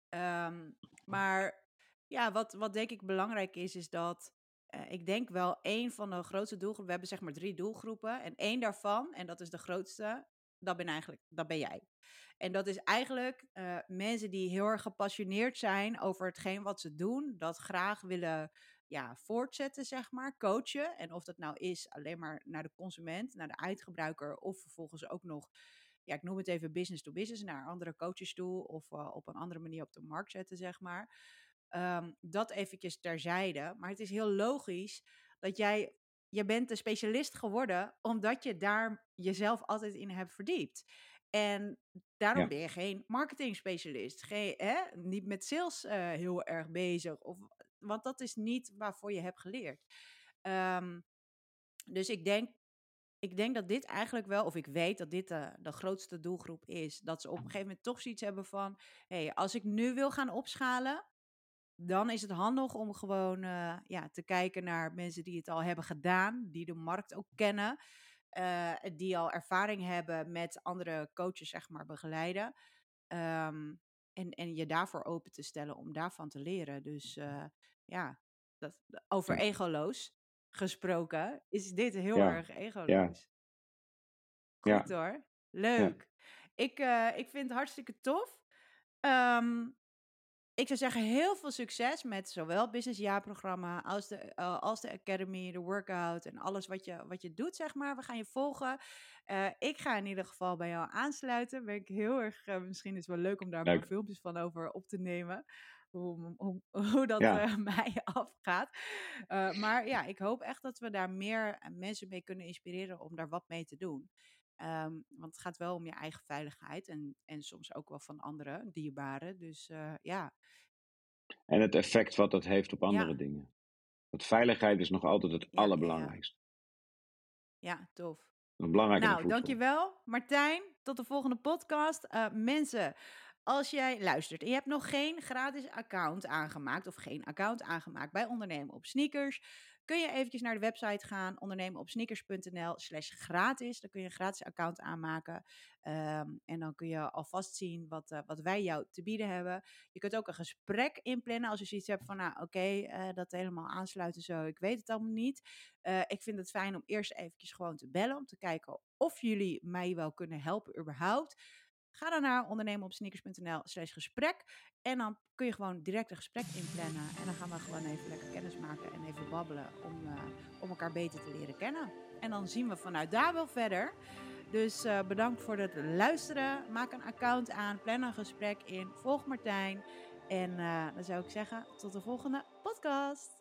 Ehm, maar ja, wat, wat denk ik belangrijk is, is dat eh, ik denk wel één van de grootste doelgroepen, we hebben zeg maar drie doelgroepen. En één daarvan, en dat is de grootste, dat ben eigenlijk, dat ben jij. En dat is eigenlijk eh, mensen die heel erg gepassioneerd zijn over hetgeen wat ze doen, dat graag willen ja, voortzetten, zeg maar, coachen. En of dat nou is alleen maar naar de consument, naar de eindgebruiker, of vervolgens ook nog, ja, ik noem het even business to business, naar andere coaches toe, of eh, op een andere manier op de markt zetten, zeg maar. Ehm, dat eventjes terzijde. Maar het is heel logisch dat jij, je bent een specialist geworden, omdat je daar jezelf altijd in hebt verdiept. En daarom Ja. ben je geen marketing specialist. Geen, hè, niet met sales eh, heel erg bezig. Of, want dat is niet waarvoor je hebt geleerd. Ehm, dus ik denk, ik denk dat dit eigenlijk wel, of ik weet dat dit de, de grootste doelgroep is. Dat ze op een gegeven moment toch zoiets hebben van: hé, hey, als ik nu wil gaan opschalen, dan is het handig om gewoon eh, ja, te kijken naar mensen die het al hebben gedaan, die de markt ook kennen, eh, die al ervaring hebben met andere coaches, zeg maar, begeleiden. Ehm, en, en je daarvoor open te stellen om daarvan te leren. Dus eh, ja, Dat, over Ja. egoloos gesproken, is dit heel Ja, erg egoloos. ja, Goed hoor. ja. Leuk. Ik, eh, ik vind het hartstikke tof. Ehm, ik zou zeggen, heel veel succes met zowel het Business jaarprogramma als de, eh, als de Academy, de workout en alles wat je, wat je doet, zeg maar. We gaan je volgen. Eh, ik ga in ieder geval bij jou aansluiten. Ben ik heel erg, eh, misschien is het wel leuk om daar Leuk. filmpjes van over op te nemen. Hoe, hoe, hoe dat Ja, mij afgaat. Maar ja, ik hoop echt dat we daar meer mensen mee kunnen inspireren om daar wat mee te doen. Ehm, want het gaat wel om je eigen veiligheid en, en soms ook wel van andere dierbaren. Dus eh, ja, en het effect wat dat heeft op andere ja, dingen. Want veiligheid is nog altijd het ja, allerbelangrijkste. Ja, tof. Nog belangrijker dan Nou, dankjewel Martijn. Tot de volgende podcast. Eh, mensen, als jij luistert en je hebt nog geen gratis account aangemaakt of geen account aangemaakt bij Ondernemen op Sneakers, kun je eventjes naar de website gaan, ondernemenopsneakers.nl slash gratis. Dan kun je een gratis account aanmaken Ehm, en dan kun je alvast zien wat, eh, wat wij jou te bieden hebben. Je kunt ook een gesprek inplannen als je zoiets hebt van, nou oké, eh, dat helemaal aansluiten zo, ik weet het allemaal niet. Eh, ik vind het fijn om eerst eventjes gewoon te bellen, om te kijken of jullie mij wel kunnen helpen überhaupt. Ga dan naar ondernemenopsneakers.nl slash gesprek. En dan kun je gewoon direct een gesprek inplannen. En dan gaan we gewoon even lekker kennis maken en even babbelen om, eh, om elkaar beter te leren kennen. En dan zien we vanuit daar wel verder. Dus eh, bedankt voor het luisteren. Maak een account aan, plan een gesprek in, volg Martijn. En eh, dan zou ik zeggen, tot de volgende podcast.